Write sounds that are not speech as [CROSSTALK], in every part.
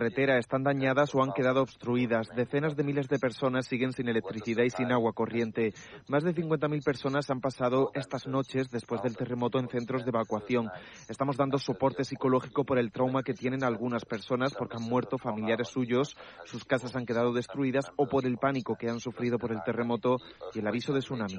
carretera están dañadas o han quedado obstruidas. Decenas de miles de personas siguen sin electricidad y sin agua corriente. Más de 50.000 personas han pasado estas noches después del terremoto en centros de evacuación. Estamos dando soporte psicológico por el trauma que tienen algunas personas porque han muerto familiares suyos, sus casas han quedado destruidas o por el pánico que han sufrido por el terremoto y el aviso de tsunami.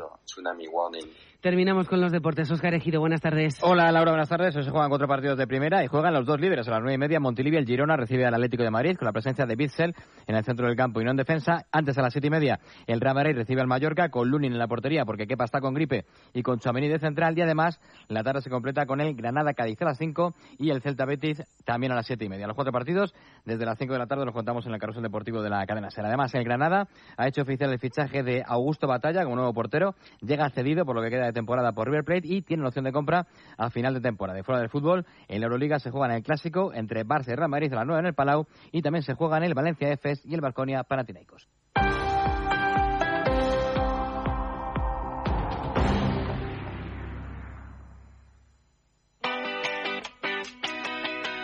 Terminamos con los deportes. Oscar Ejido, buenas tardes. Hola Laura, buenas tardes. Hoy se juegan cuatro partidos de primera y juegan los dos líderes. A las nueve y media Montilivia, el Girona recibe al De Madrid con la presencia de Bitzel en el centro del campo y no en defensa. Antes a las siete y media el Real Madrid recibe al Mallorca con Lunin en la portería porque Kepa está con gripe y con Chamení de central y además la tarde se completa con el Granada Cádiz a las cinco y el Celta Betis también a las siete y media. Los cuatro partidos desde las cinco de la tarde los contamos en el carrusel deportivo de la cadena Ser. Además el Granada ha hecho oficial el fichaje de Augusto Batalla como nuevo portero. Llega cedido por lo que queda de temporada por River y tiene la opción de compra a final de temporada. De fuera del fútbol, en la Euroliga se juega en el clásico entre Barça y Real Madrid a las 9 en el Palau y también se juega en el Valencia Efes y el Balconia Panathinaikos.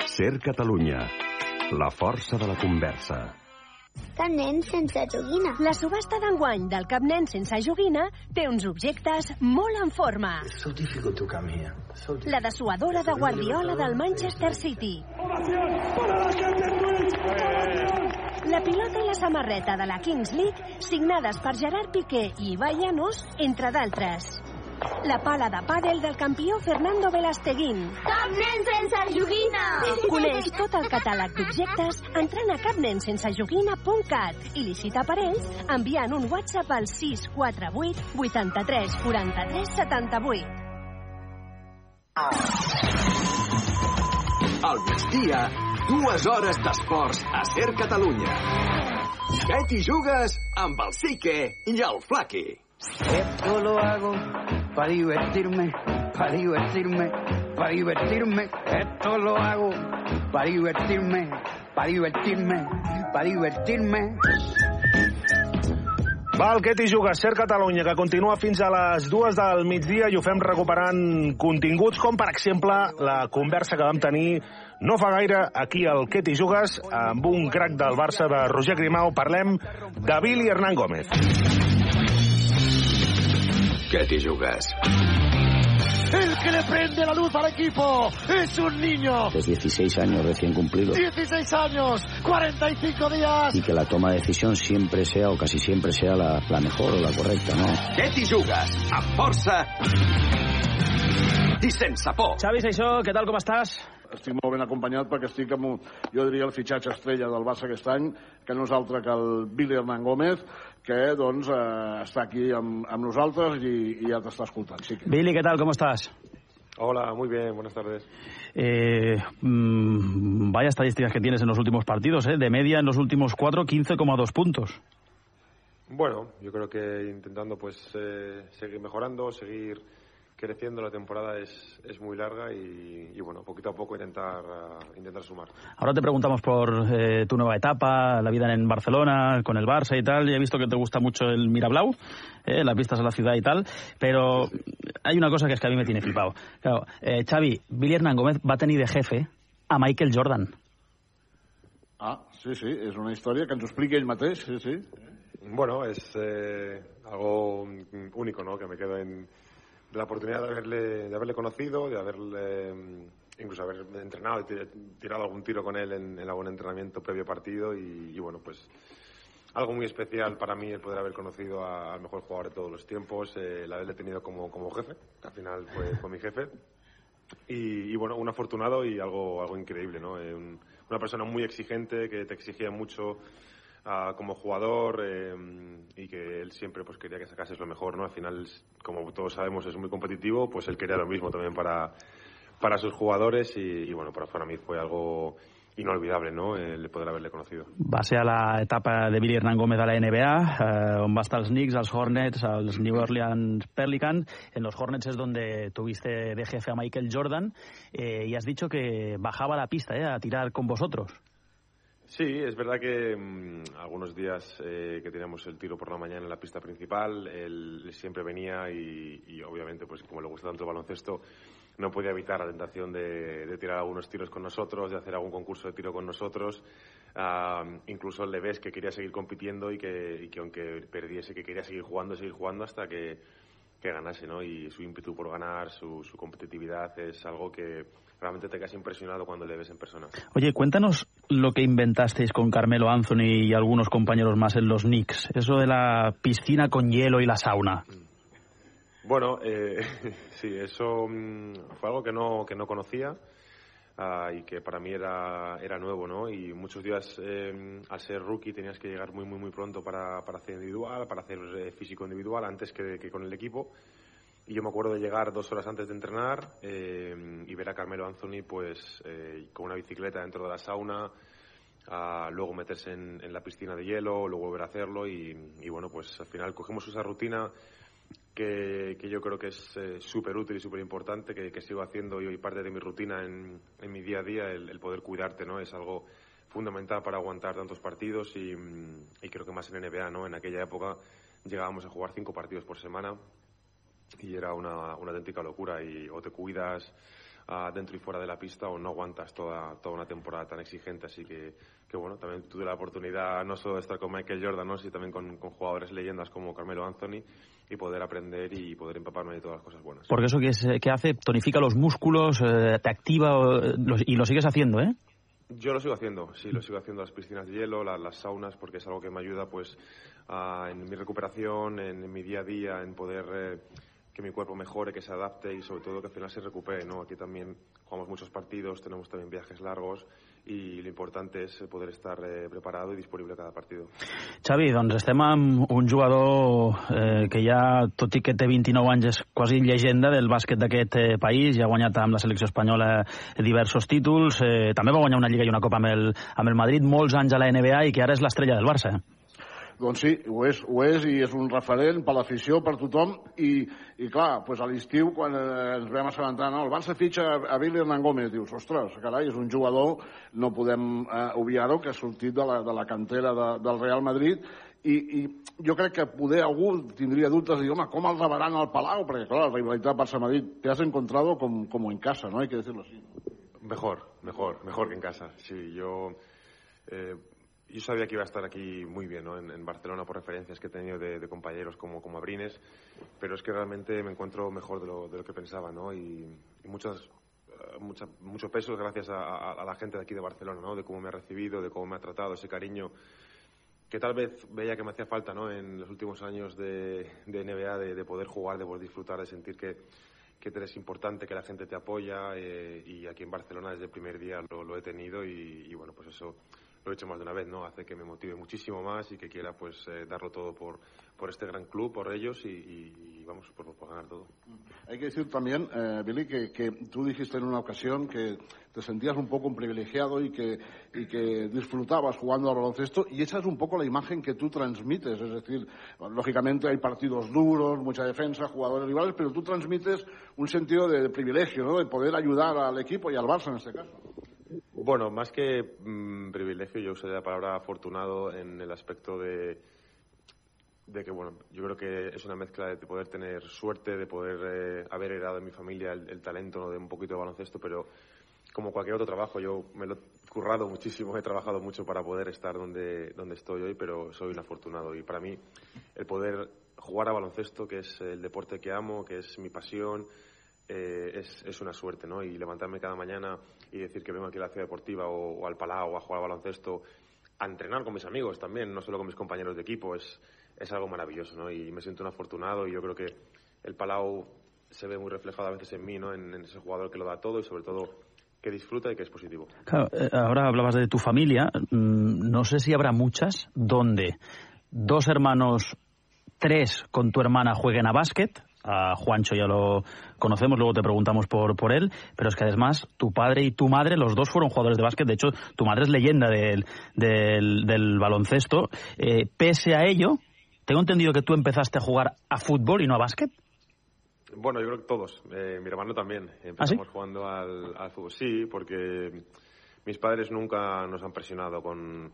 Ser Catalunya, la força de la conversa. Cap nen sense joguina. La subhasta d'enguany del Cap nen sense joguina té uns objectes molt en forma. So difficult to come here. So La dessuadora de Guardiola del Manchester City. La pilota i la samarreta de la Kings League signades per Gerard Piqué i Ibai Llanos, entre d'altres. La pala de pàdel del campió Fernando Velasteguín. Cap nen sense joguina! Coneix tot el catàleg d'objectes entrant a capnensensejoguina.cat i licita per ells enviant un WhatsApp al 648 83 43 78. Al migdia, dues hores d'esports a Ser Catalunya. Què t'hi jugues amb el Sique i el Flaqui? Esto lo hago para divertirme, para divertirme, para divertirme. Esto lo hago para divertirme, para divertirme, para divertirme. Va, el que t'hi jugues, Ser Catalunya, que continua fins a les dues del migdia i ho fem recuperant continguts, com per exemple la conversa que vam tenir no fa gaire aquí al que t'hi jugues amb un crac del Barça de Roger Grimau. Parlem de Billy Hernán Gómez. Què t'hi jugues? El que le prende la luz al equipo es un niño. Es 16 años recién cumplidos. 16 años, 45 días. Y que la toma de decisión siempre sea o casi siempre sea la, la mejor o la correcta, ¿no? Què t'hi jugues? Amb força i sense por. Xavi Seixó, què tal, com estàs? Estic molt ben acompanyat perquè estic amb, un, jo diria, el fitxatge estrella del Barça aquest any, que no és altre que el Billy Hernán Gómez, que doncs eh, està aquí amb, amb nosaltres i, i ja t'està escoltant. Sí que... Billy, què tal, com estàs? Hola, muy bien, buenas tardes. Eh, mmm, vaya estadísticas que tienes en los últimos partidos, ¿eh? De media en los últimos cuatro, 15,2 puntos. Bueno, yo creo que intentando pues eh, seguir mejorando, seguir creciendo, la temporada es, es muy larga y, y, bueno, poquito a poco intentar, uh, intentar sumar. Ahora te preguntamos por eh, tu nueva etapa, la vida en Barcelona, con el Barça y tal. Ya he visto que te gusta mucho el Mirablau, eh, las vistas a la ciudad y tal, pero hay una cosa que es que a mí me tiene flipado. Claro, eh, Xavi, Billy Hernán Gómez va a tener de jefe a Michael Jordan. Ah, sí, sí, és una història que ens ho explica ell mateix, sí, sí. Bueno, es eh, algo único, ¿no? Que me quedo en la oportunidad de haberle, de haberle conocido, de haberle incluso haber entrenado tirado algún tiro con él en, algún entrenamiento previo partido y, bueno, pues algo muy especial para mí el poder haber conocido al mejor jugador de todos los tiempos, eh, el haberle tenido como, como jefe, al final fue, fue mi jefe. Y, bueno, un afortunado y algo, algo increíble, ¿no? Eh, un, una persona muy exigente que te exigía mucho Uh, como jugador eh, y que él siempre pues quería que sacases lo mejor, ¿no? Al final, como todos sabemos, es muy competitivo, pues él quería lo mismo también para, para sus jugadores y, y bueno, para, para mí fue algo inolvidable, no?, el poder haberle conocido. Va ser a la etapa de Billy Hernán Gómez a la NBA, eh, on va estar els Knicks, els Hornets, els New Orleans Pelicans. En los Hornets es donde tuviste de jefe a Michael Jordan eh, y has dicho que bajaba la pista eh, a tirar con vosotros. Sí, es verdad que mmm, algunos días eh, que teníamos el tiro por la mañana en la pista principal, él siempre venía y, y, obviamente, pues como le gusta tanto el baloncesto, no podía evitar la tentación de, tirar algunos tiros con nosotros, de hacer algún concurso de tiro con nosotros. Ah, incluso le ves que quería seguir compitiendo y que, y que aunque perdiese, que quería seguir jugando, seguir jugando hasta que, que ganase, ¿no? Y su ímpetu por ganar, su, su competitividad es algo que realmente te quedas impresionado cuando le ves en persona. Oye, cuéntanos lo que inventasteis con Carmelo Anthony y algunos compañeros más en los Knicks. Eso de la piscina con hielo y la sauna. Bueno, eh, [LAUGHS] sí, eso mm, fue algo que no, que no conocía ah, y que para mí era, era nuevo, ¿no? Y muchos días, eh, al ser rookie, tenías que llegar muy, muy, muy pronto para, para hacer individual, para hacer eh, físico individual, antes que, que con el equipo. Y yo me acuerdo de llegar dos horas antes de entrenar eh, y ver a Carmelo Anthony pues eh, con una bicicleta dentro de la sauna, a luego meterse en, la piscina de hielo, luego volver a hacerlo y, y bueno, pues al final cogemos esa rutina que, yo creo que es eh, súper útil y súper importante, que, sigo haciendo y hoy parte de mi rutina en, en mi día a día, el, el poder cuidarte, ¿no? Es algo fundamental para aguantar tantos partidos y, y creo que más en NBA, ¿no? En aquella época llegábamos a jugar cinco partidos por semana y era una, una auténtica locura y o te cuidas uh, dentro y fuera de la pista o no aguantas toda, toda una temporada tan exigente así que, que bueno también tuve la oportunidad no solo de estar con Michael Jordan ¿no? sino también con, con jugadores leyendas como Carmelo Anthony y poder aprender y poder empaparme de todas las cosas buenas porque eso que, es, que hace tonifica los músculos eh, te activa eh, los, y lo sigues haciendo ¿eh? Yo lo sigo haciendo, sí, lo sigo haciendo las piscinas de hielo, las, las saunas, porque es algo que me ayuda, pues, uh, en mi recuperación, en, en, mi día a día, en poder eh, que mi cuerpo mejore, que se adapte y sobre todo que al final se recupere, ¿no? Aquí también jugamos muchos partidos, tenemos también viajes largos i lo importante és poder estar eh, preparado i disponible cada partit. Xavi, doncs estem amb un jugador eh, que ja, tot i que té 29 anys, és quasi llegenda del bàsquet d'aquest eh, país, ja ha guanyat amb la selecció espanyola diversos títols, eh, també va guanyar una Lliga i una Copa amb el, amb el Madrid, molts anys a la NBA i que ara és l'estrella del Barça. Doncs sí, ho és, ho és i és un referent per l'afició, per tothom i, i clar, pues a l'estiu quan eh, ens vam assabentar, no, el Barça fitxa a Billy Hernán Gómez, dius, ostres, carai, és un jugador, no podem eh, obviar-ho, que ha sortit de la, de la cantera de, del Real Madrid i, i jo crec que poder algú tindria dubtes de dir, home, com el rebaran al Palau? Perquè, clar, la rivalitat Barça-Madrid te has encontrado com, como en casa, ¿no? Hay que decirlo así. Mejor, mejor, mejor que en casa. Sí, yo... Eh, yo sabía que iba a estar aquí muy bien, ¿no? En, en Barcelona por referencias que he tenido de, de, compañeros como, como Abrines, pero es que realmente me encuentro mejor de lo, de lo que pensaba, ¿no? Y, y muchas, uh, mucha, mucho peso gracias a, a, a, la gente de aquí de Barcelona, ¿no? De cómo me ha recibido, de cómo me ha tratado, ese cariño que tal vez veía que me hacía falta, ¿no? En los últimos años de, de NBA, de, de, poder jugar, de poder disfrutar, de sentir que, que eres importante, que la gente te apoya eh, y aquí en Barcelona desde el primer día lo, lo he tenido y, y bueno, pues eso lo he hecho más de una vez, ¿no? Hace que me motive muchísimo más y que quiera pues eh, darlo todo por, por este gran club, por ellos y, y, vamos, por, por, ganar todo. Hay que decir también, eh, Billy, que, que, tú dijiste en una ocasión que te sentías un poco un privilegiado y que, y que disfrutabas jugando al baloncesto y esa es un poco la imagen que tú transmites, es decir, lógicamente hay partidos duros, mucha defensa, jugadores rivales, pero tú transmites un sentido de privilegio, ¿no? De poder ayudar al equipo y al Barça en este caso. Bueno, más que mmm, privilegio, yo usaría la palabra afortunado en el aspecto de, de que, bueno, yo creo que es una mezcla de poder tener suerte, de poder eh, haber heredado en mi familia el, talento de un poquito de baloncesto, pero como cualquier otro trabajo, yo me lo he currado muchísimo, he trabajado mucho para poder estar donde, donde estoy hoy, pero soy un afortunado. Y para mí, el poder jugar a baloncesto, que es el deporte que amo, que es mi pasión, eh, es, es, una suerte, ¿no? Y levantarme cada mañana y decir que vengo aquí a la ciudad deportiva o, o al Palau o a jugar a baloncesto, a entrenar con mis amigos también, no solo con mis compañeros de equipo, es, es algo maravilloso, ¿no? Y me siento un afortunado y yo creo que el Palau se ve muy reflejado a veces en mí, ¿no? En, en ese jugador que lo da todo y sobre todo que disfruta y que es positivo. Claro, eh, ahora hablabas de tu familia, mm, no sé si habrá muchas donde dos hermanos, tres con tu hermana jueguen a básquet, a Juancho ya lo conocemos, luego te preguntamos por, por él, pero es que además tu padre y tu madre, los dos fueron jugadores de básquet, de hecho tu madre es leyenda del, del, del baloncesto. Eh, pese a ello, tengo entendido que tú empezaste a jugar a fútbol y no a básquet. Bueno, yo creo que todos. Eh, mi hermano también. Empezamos ¿Ah, sí? jugando al, al, fútbol. Sí, porque mis padres nunca nos han presionado con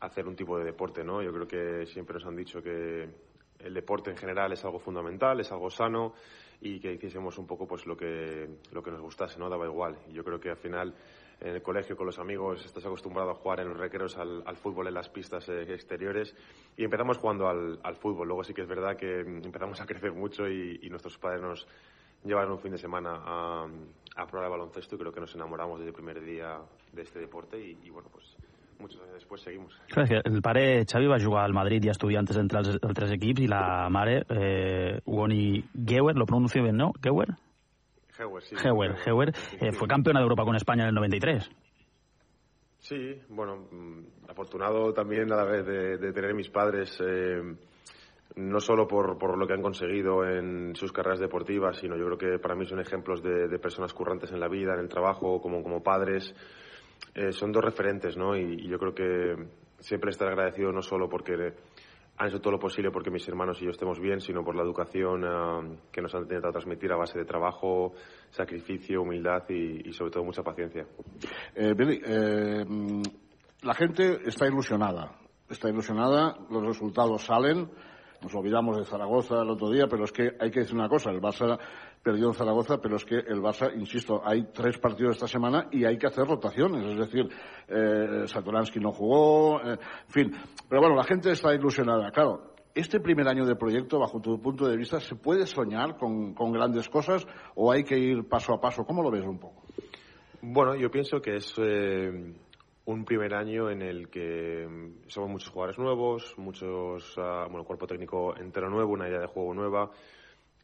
hacer un tipo de deporte, ¿no? Yo creo que siempre nos han dicho que el deporte en general es algo fundamental, es algo sano y que hiciésemos un poco pues lo que, lo que nos gustase, ¿no? Daba igual. Y yo creo que al final en el colegio con los amigos estás acostumbrado a jugar en los recreos al, fútbol en las pistas eh, exteriores y empezamos jugando al, fútbol. Luego sí que es verdad que empezamos a crecer mucho y, nuestros padres nos llevaron un fin de semana a, a probar el baloncesto y creo que nos enamoramos desde el primer día de este deporte y bueno, pues muchos años després seguimos. Clar, és que el pare Xavi va jugar al Madrid i estudiantes entre els altres equips i la mare, eh, Woni Geuer, lo pronuncio bien, ¿no? Geuer? Heuer, sí. Heuer, Heuer eh, fue campeona de Europa con España en el 93. Sí, bueno, mm, afortunado también a la vez de, de tener mis padres, eh, no solo por, por, lo que han conseguido en sus carreras deportivas, sino yo creo que para mí son ejemplos de, de personas currantes en la vida, en el trabajo, como, como padres. Eh, son dos referentes, ¿no? Y, yo creo que siempre estar agradecido no solo porque han hecho todo lo posible porque mis hermanos y yo estemos bien, sino por la educación uh, que nos han intentado transmitir a base de trabajo, sacrificio, humildad y, sobre todo mucha paciencia. Eh, Billy, eh, la gente está ilusionada, está ilusionada, los resultados salen, nos olvidamos de Zaragoza el otro día, pero es que hay que decir una cosa, el Barça perdió en Zaragoza, pero es que el Barça, insisto, hay tres partidos esta semana y hay que hacer rotaciones, es decir, eh, no jugó, eh, en fin. Pero bueno, la gente está ilusionada. Claro, este primer año de proyecto, bajo tu punto de vista, ¿se puede soñar con, con grandes cosas o hay que ir paso a paso? ¿Cómo lo ves un poco? Bueno, yo pienso que es eh, un primer año en el que somos muchos jugadores nuevos, muchos, uh, bueno, cuerpo técnico entero nuevo, una idea de juego nueva.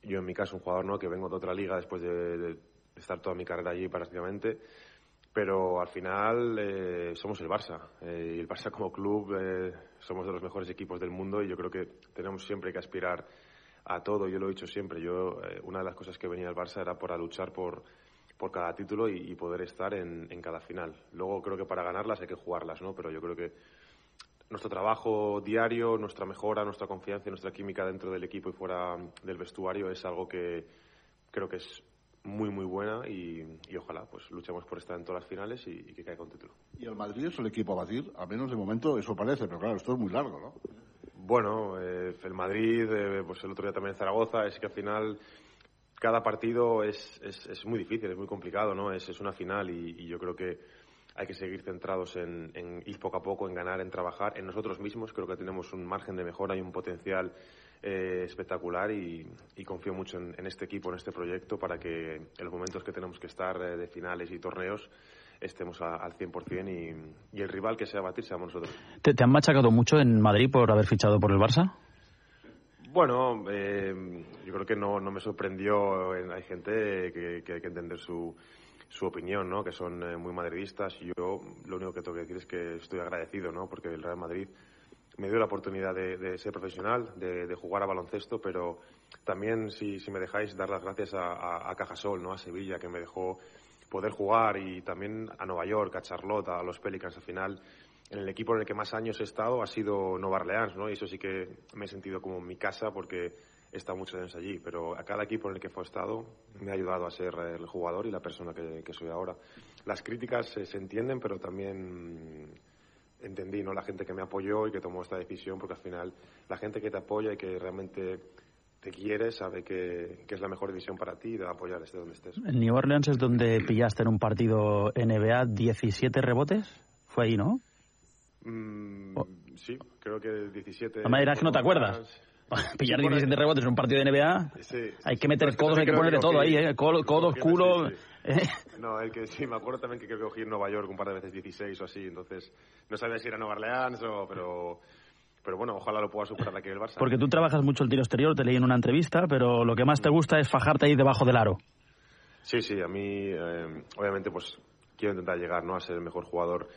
Yo, en mi caso, un jugador ¿no? que vengo de otra liga después de, de estar toda mi carrera allí prácticamente. Pero al final eh, somos el Barça. Eh, y el Barça como club eh, somos de los mejores equipos del mundo y yo creo que tenemos siempre que aspirar a todo. Yo lo he dicho siempre. Yo, eh, una de las cosas que venía al Barça era para luchar por, por cada título y, y poder estar en, en, cada final. Luego creo que para ganarlas hay que jugarlas, ¿no? Pero yo creo que nuestro trabajo diario, nuestra mejora, nuestra confianza y nuestra química dentro del equipo y fuera del vestuario es algo que creo que es muy muy buena y, y ojalá pues luchemos por estar en todas las finales y, y, que caiga un título. ¿Y el Madrid es el equipo a batir? Al menos de momento eso parece, pero claro, esto es muy largo, ¿no? Bueno, eh, el Madrid, eh, pues el otro día también en Zaragoza, es que al final cada partido es, es, es, muy difícil, es muy complicado, ¿no? Es, es una final y, y, yo creo que hay que seguir centrados en, en, ir poco a poco, en ganar, en trabajar, en nosotros mismos. Creo que tenemos un margen de mejora y un potencial eh, espectacular y, y, confío mucho en, en, este equipo, en este proyecto, para que en los momentos que tenemos que estar eh, de finales y torneos estemos a, al 100% y, y el rival que sea batir seamos nosotros. ¿Te, ¿Te han machacado mucho en Madrid por haber fichado por el Barça? Bueno, eh, yo creo que no, no me sorprendió. Hay gente que, que hay que entender su, su opinión, ¿no? Que son eh, muy madridistas y yo lo único que tengo que decir es que estoy agradecido, ¿no? Porque el Real Madrid me dio la oportunidad de, ser profesional, de, jugar a baloncesto, pero también, si, me dejáis, dar las gracias a, Cajasol, ¿no? A Sevilla, que me dejó poder jugar y también a Nueva York, a Charlotte, a los Pelicans al final en el equipo en el que más años he estado ha sido Nueva Orleans, ¿no? Y eso sí que me he sentido como mi casa porque he estado muchos años allí, pero a cada equipo en el que he estado me ha ayudado a ser el jugador y la persona que, que soy ahora. Las críticas eh, se entienden, pero también entendí, ¿no? La gente que me apoyó y que tomó esta decisión, porque al final la gente que te apoya y que realmente te quiere sabe que, que es la mejor decisión para ti y te va a apoyar desde donde estés. ¿En New Orleans es donde pillaste en un partido NBA 17 rebotes? Fue ahí, ¿no? Mm. Sí, creo que 17. La manera es que no te acuerdas. [LAUGHS] Pillar sí, 17 rebotes en un partido de NBA, sí, hay que meter codos, hay que ponerle todo ahí, ¿eh? Codos, culo. Sí, no, el que sí, me acuerdo también que creo que cogí en Nueva York un par de veces 16 o así, entonces no sabía si era Nueva Orleans o. Pero, pero bueno, ojalá lo pueda superar aquí el Barça. Porque tú trabajas mucho el tiro exterior, te leí en una entrevista, pero lo que más te gusta es fajarte ahí debajo del aro. Sí, sí, a mí, eh, obviamente, pues quiero intentar llegar ¿no? a ser el mejor jugador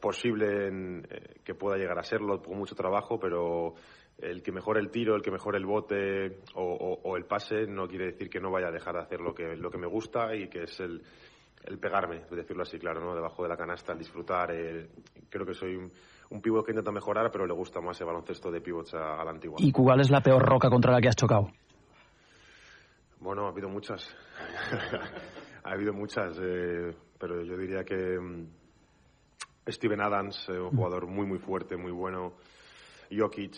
posible en, eh, que pueda llegar a serlo con mucho trabajo, pero el que mejore el tiro, el que mejore el bote o, o, o, el pase no quiere decir que no vaya a dejar de hacer lo que, lo que me gusta y que es el, el pegarme, decirlo así, claro, ¿no? debajo de la canasta, el disfrutar. Creo que soy un, un pívot que intenta mejorar, pero le gusta más el baloncesto de pivots a, a, la antigua. ¿Y cuál es la peor roca contra la que has chocado? Bueno, ha habido muchas. [LAUGHS] ha habido muchas, eh, pero yo diría que mm, Steven Adams, eh, un jugador muy, muy fuerte, muy bueno. Jokic,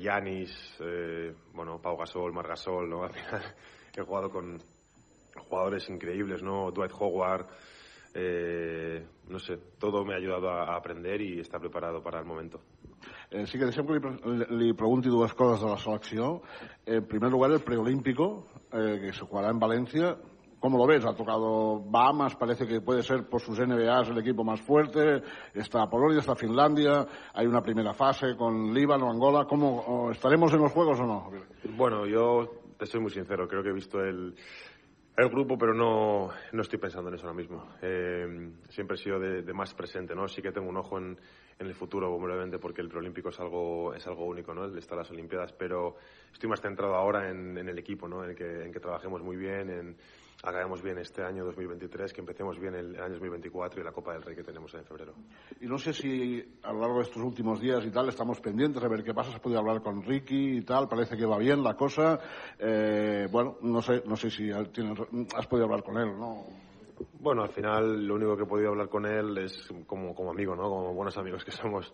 Yanis, eh, bueno, Pau Gasol, Mar Gasol, ¿no? [LAUGHS] Al final he jugado con jugadores increíbles, ¿no? Dwight Howard, eh, no sé, todo me ha ayudado a, aprender i estar preparado para el momento. Eh, sí que deixem que li, li pregunti dues coses de la selecció. En primer lugar, el preolímpico, eh, que se jugará en Valencia. ¿Cómo lo ves? Ha tocado Bahamas, parece que puede ser por sus NBAs el equipo más fuerte. Está Polonia, está Finlandia, hay una primera fase con Líbano, Angola. ¿Cómo estaremos en los juegos o no? Bueno, yo te soy muy sincero, creo que he visto el, el grupo, pero no, no estoy pensando en eso ahora mismo. Eh, siempre he sido de, más presente, ¿no? Sí que tengo un ojo en, en el futuro, obviamente, porque el preolímpico es algo, es algo único, ¿no? El estar las Olimpiadas, pero estoy más centrado ahora en, en el equipo, ¿no? En que, en que trabajemos muy bien, en acabemos bien este año 2023, que empecemos bien el, año 2024 y la Copa del Rey que tenemos en febrero. Y no sé si a lo largo de estos últimos días y tal estamos pendientes a ver qué pasa, se podido hablar con Ricky y tal, parece que va bien la cosa. Eh, bueno, no sé, no sé si tienes, has podido hablar con él, ¿no? Bueno, al final lo único que he podido hablar con él es como, como amigo, ¿no? Como buenos amigos que somos.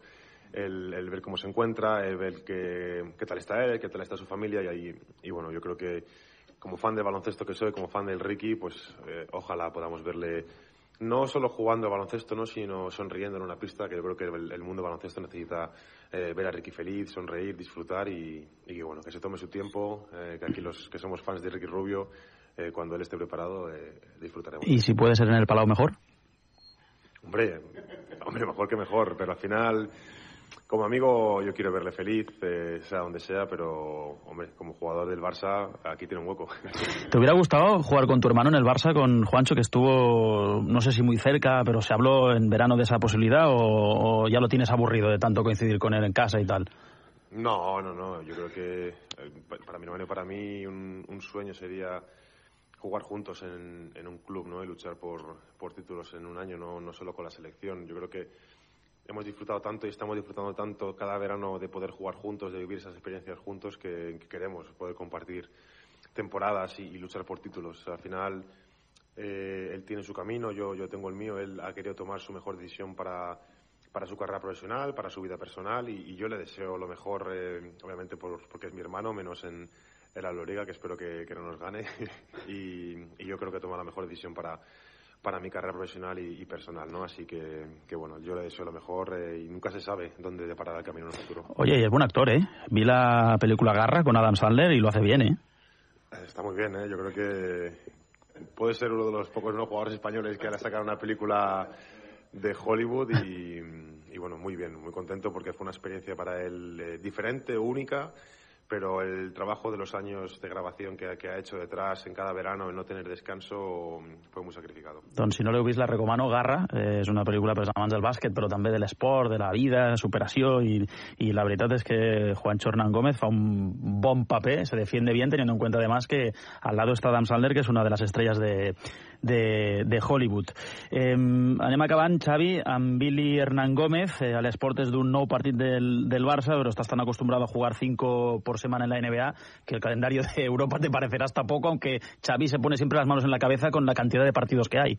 El, el, ver cómo se encuentra, el ver qué, qué tal está él, qué tal está su familia y, ahí, y bueno, yo creo que como fan de baloncesto que soy, como fan del Ricky, pues eh, ojalá podamos verle no solo jugando baloncesto, ¿no? sino sonriendo en una pista, que yo creo que el, el mundo baloncesto necesita eh, ver a Ricky feliz, sonreír, disfrutar y, y bueno, que se tome su tiempo, eh, que aquí los que somos fans de Ricky Rubio, eh, cuando él esté preparado, eh, disfrutaremos. ¿Y si puede ser en el Palau mejor? Hombre, hombre, mejor que mejor, pero al final como amigo yo quiero verle feliz, eh, sea donde sea, pero, hombre, como jugador del Barça, aquí tiene un hueco. [LAUGHS] ¿Te hubiera gustado jugar con tu hermano en el Barça, con Juancho, que estuvo, no sé si muy cerca, pero se habló en verano de esa posibilidad, o, o ya lo tienes aburrido de tanto coincidir con él en casa y tal? No, no, no. Yo creo que eh, para mi hermano y para mí un, un sueño sería jugar juntos en, en, un club, ¿no? Y luchar por, por títulos en un año, no, no solo con la selección. Yo creo que hemos disfrutado tanto y estamos disfrutando tanto cada verano de poder jugar juntos, de vivir esas experiencias juntos que, que queremos poder compartir temporadas y, y, luchar por títulos. Al final, eh, él tiene su camino, yo, yo tengo el mío, él ha querido tomar su mejor decisión para, para su carrera profesional, para su vida personal y, y yo le deseo lo mejor, eh, obviamente por, porque es mi hermano, menos en, en la Loriga, que espero que, que no nos gane [LAUGHS] y, y yo creo que toma la mejor decisión para para mi carrera profesional y, y, personal, ¿no? Así que, que, bueno, yo le deseo lo mejor eh, y nunca se sabe dónde deparará el camino en el futuro. Oye, y es buen actor, ¿eh? Vi la película Garra con Adam Sandler y lo hace bien, ¿eh? Está muy bien, ¿eh? Yo creo que puede ser uno de los pocos ¿no? jugadores españoles que ahora sacar una película de Hollywood y, y, bueno, muy bien, muy contento porque fue una experiencia para él eh, diferente, única pero el trabajo de los años de grabación que, que ha hecho detrás en cada verano, el no tener descanso, fue muy sacrificado. Doncs si no l'heu vist, la recomano. Garra eh, una pel·lícula per als amants del bàsquet, però també de l'esport, de la vida, superació, i, i la veritat és que Juancho Hernán Gómez fa un bon paper, se defiende bien, teniendo en cuenta además que al lado está Adam Sandler, que es una de las estrellas de, de, de Hollywood. Eh, anem acabant, Xavi, amb Billy Hernán Gómez. Eh, a l'esport és d'un nou partit del, del Barça, però estàs tan acostumbrado a jugar cinco por semana en la NBA que el calendario de Europa te parecerá hasta poco, aunque Xavi se pone siempre las manos en la cabeza con la cantidad de partidos que hay.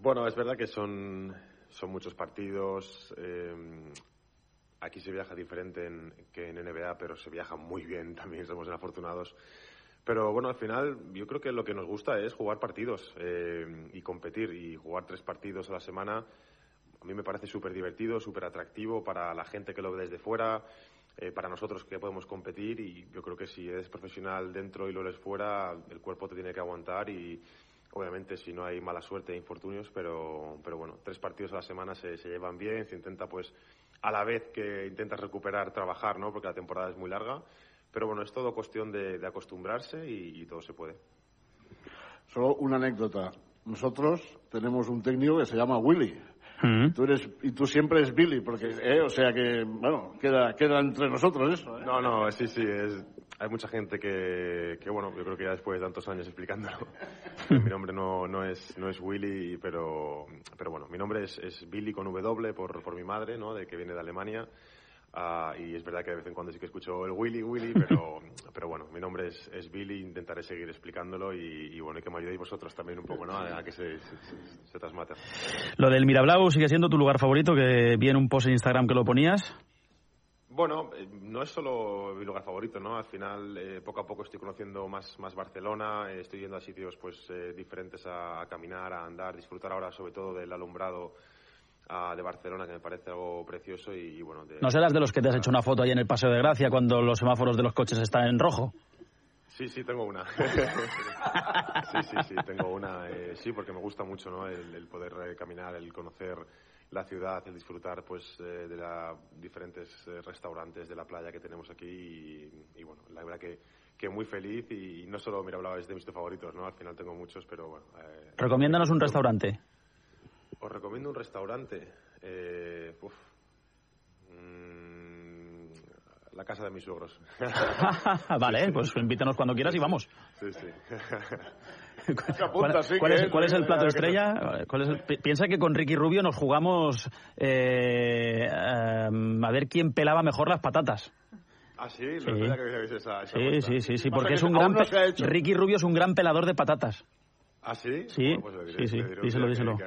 Bueno, es verdad que son, son muchos partidos. Eh, aquí se viaja diferente en, que en NBA, pero se viaja muy bien también, somos afortunados. Pero bueno, al final yo creo que lo que nos gusta es jugar partidos eh, y competir y jugar tres partidos a la semana. A mí me parece súper divertido, súper atractivo para la gente que lo ve desde fuera, eh, para nosotros que podemos competir y yo creo que si eres profesional dentro y lo eres fuera, el cuerpo te tiene que aguantar y obviamente si no hay mala suerte e infortunios, pero, pero bueno, tres partidos a la semana se, se llevan bien, se intenta pues a la vez que intentas recuperar, trabajar, ¿no? Porque la temporada es muy larga. Pero bueno, es todo cuestión de, de acostumbrarse y, y, todo se puede. Solo una anécdota. Nosotros tenemos un técnico que se llama Willy. Mm. Tú eres, y tú siempre eres Billy, porque, eh, o sea que, bueno, queda, queda entre nosotros eso. ¿eh? No, no, sí, sí, es, hay mucha gente que, que, bueno, yo creo que ya después de tantos años explicándolo, [LAUGHS] mi nombre no, no, es, no es Willy, pero, pero bueno, mi nombre es, es Billy con W por, por mi madre, ¿no? De que viene de Alemania. Uh, y es verdad que de vez en cuando sí que escucho el Willy, Willy, pero, [LAUGHS] pero bueno, mi nombre es, es Billy, intentaré seguir explicándolo y, y, bueno, y que me ayudéis vosotros también un poco, ¿no? A, a que se, se, se. Lo del Mirablau sigue siendo tu lugar favorito, que vi en un post en Instagram que lo ponías. Bueno, eh, no es solo mi lugar favorito, ¿no? Al final, eh, poco a poco estoy conociendo más, más Barcelona, eh, estoy yendo a sitios pues eh, diferentes a, a caminar, a andar, disfrutar ahora sobre todo del alumbrado de Barcelona, que me parece algo precioso y, y, bueno... De, ¿No serás de los que te has hecho una foto ahí en el Paseo de Gracia cuando los semáforos de los coches están en rojo? Sí, sí, tengo una. [LAUGHS] sí, sí, sí, tengo una. eh, sí, porque me gusta mucho, ¿no? El, el poder eh, caminar, el conocer la ciudad, el disfrutar, pues, eh, de los diferentes eh, restaurantes de la playa que tenemos aquí y, y, bueno, la verdad que, que muy feliz y, no solo Mirablau es de mis favoritos, ¿no? Al final tengo muchos, pero bueno. eh, Recomiéndanos un restaurante. Os recomiendo un restaurante. Eh, uf. Mm, la casa de mis suegros. [LAUGHS] vale, pues invítanos cuando quieras y vamos. Sí, sí. [LAUGHS] ¿Cuál, cuál es, cuál es el plato estrella? ¿Cuál es el- pi- piensa que con Ricky Rubio nos jugamos eh, em, a ver quién pelaba mejor las patatas. Ah, sí, no Sí. que esa, esa Sí, sí, sí, sí, porque que es un gran no. Ricky Rubio es un gran pelador de patatas. ¿Ah, sí? Sí, Bueno, pues diré- sí, díselo, que- díselo. Que,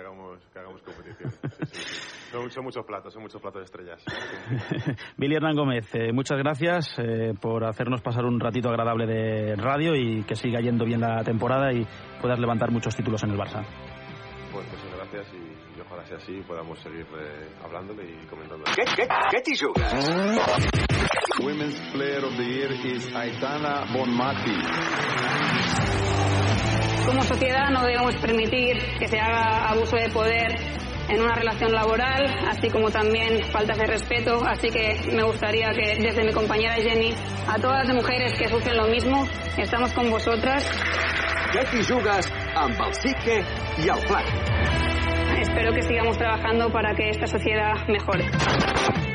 que hagamos competición. Sí, sí, sí. Son, son muchos platos, son muchos platos estrellas. [LAUGHS] Billy Hernán Gómez, eh, muchas gracias eh, por hacernos pasar un ratito agradable de radio y que siga yendo bien la temporada y puedas levantar muchos títulos en el Barça. Pues muchas gracias y, y ojalá sea así y podamos seguir eh, hablándole y comentándole. Què, què, què t'hi jugues? Women's Player of the Year is Aitana Bonmati. Como sociedad no debemos permitir que se haga abuso de poder en una relación laboral, así como también faltas de respeto. Así que me gustaría que desde mi compañera Jenny, a todas las mujeres que sufren lo mismo, estamos con vosotras. Jugues amb el el Flac? Espero que sigamos trabajando para que esta sociedad mejore.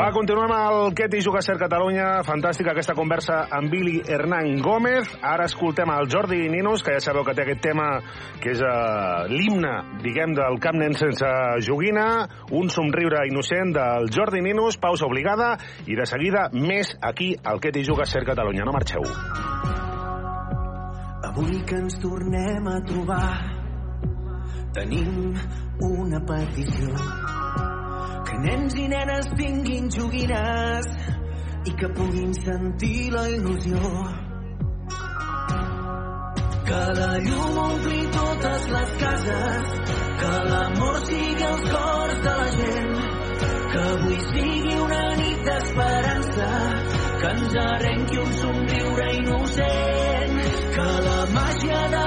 Va, continuem al Què t'hi juga Ser Catalunya. Fantàstica aquesta conversa amb Billy Hernán Gómez. Ara escoltem el Jordi Ninos, que ja sabeu que té aquest tema que és uh, l'himne, diguem, del Camp Nen sense joguina. Un somriure innocent del Jordi Ninos, pausa obligada, i de seguida més aquí al Què t'hi juga Ser Catalunya. No marxeu. Avui que ens tornem a trobar tenim una petició que nens i nenes tinguin joguines i que puguin sentir la il·lusió. Que la llum ompli totes les cases que l'amor sigui els cors de la gent. Que avui sigui una nit d'esperança que ens arrenqui un somriure innocent. Que la màgia de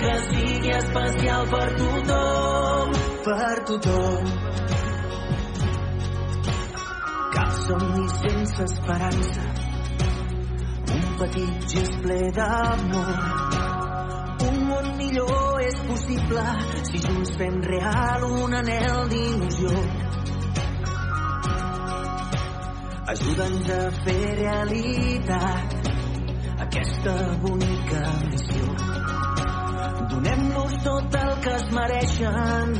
que sigui especial per tothom per tothom cap somni sense esperança un petit gest ple d'amor un món millor és possible si junts fem real un anel d'il·lusió. Ajuda'ns a fer realitat aquesta bonica missió. Tot el que es mereixen.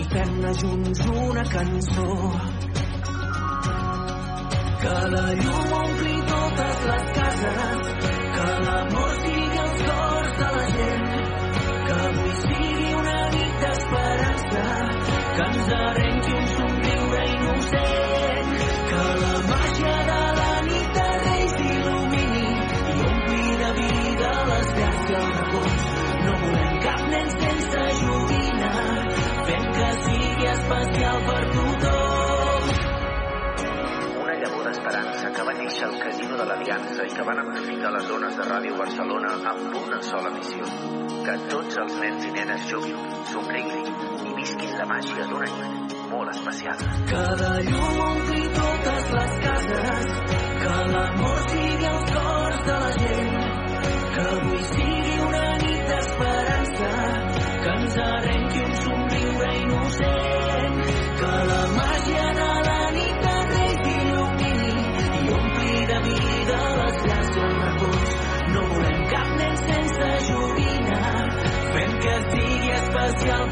I fem-ne junts una cançó. Que la llum ompli totes les cases, que l'amor sigui els cors de la gent, que avui sigui una nit d'esperança, que ens arrenqui un somriure innocent, especial per tothom. Una llavor d'esperança que va néixer al Casino de l'Aliança i que van amplificar les zones de Ràdio Barcelona amb una sola missió. Que tots els nens i nenes juguin, somriguin i visquin la màgia d'una nit molt especial. Que la llum ompli totes les cases, que l'amor sigui els cors de la gent,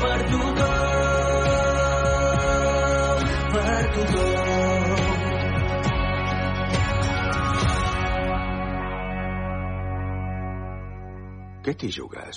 per tothom, per tothom. Què t'hi jugues?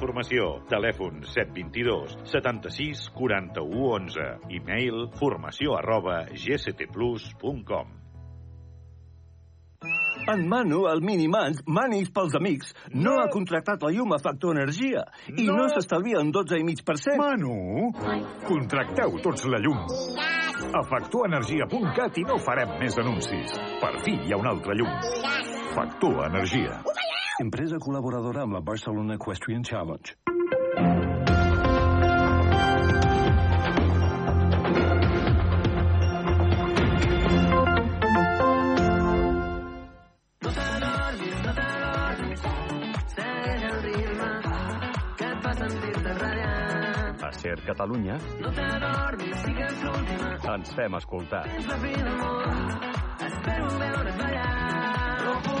Formació. Telèfon 722 76 41 11. E-mail formació arroba gctplus.com. En Manu, el Minimans, Manis pels amics, no, ha contractat la llum a Factor Energia i no, No. s'estalvia un 12,5%. Manu, contracteu tots la llum. A factorenergia.cat i no farem més anuncis. Per fi hi ha un altre llum. Factor Energia. Empresa col·laboradora amb la Barcelona Equestrian Challenge. A Ser Catalunya No t'adormis, sí que és l'última. ens fem escoltar. Tens la fi d'amor, espero veure't ballar. No puc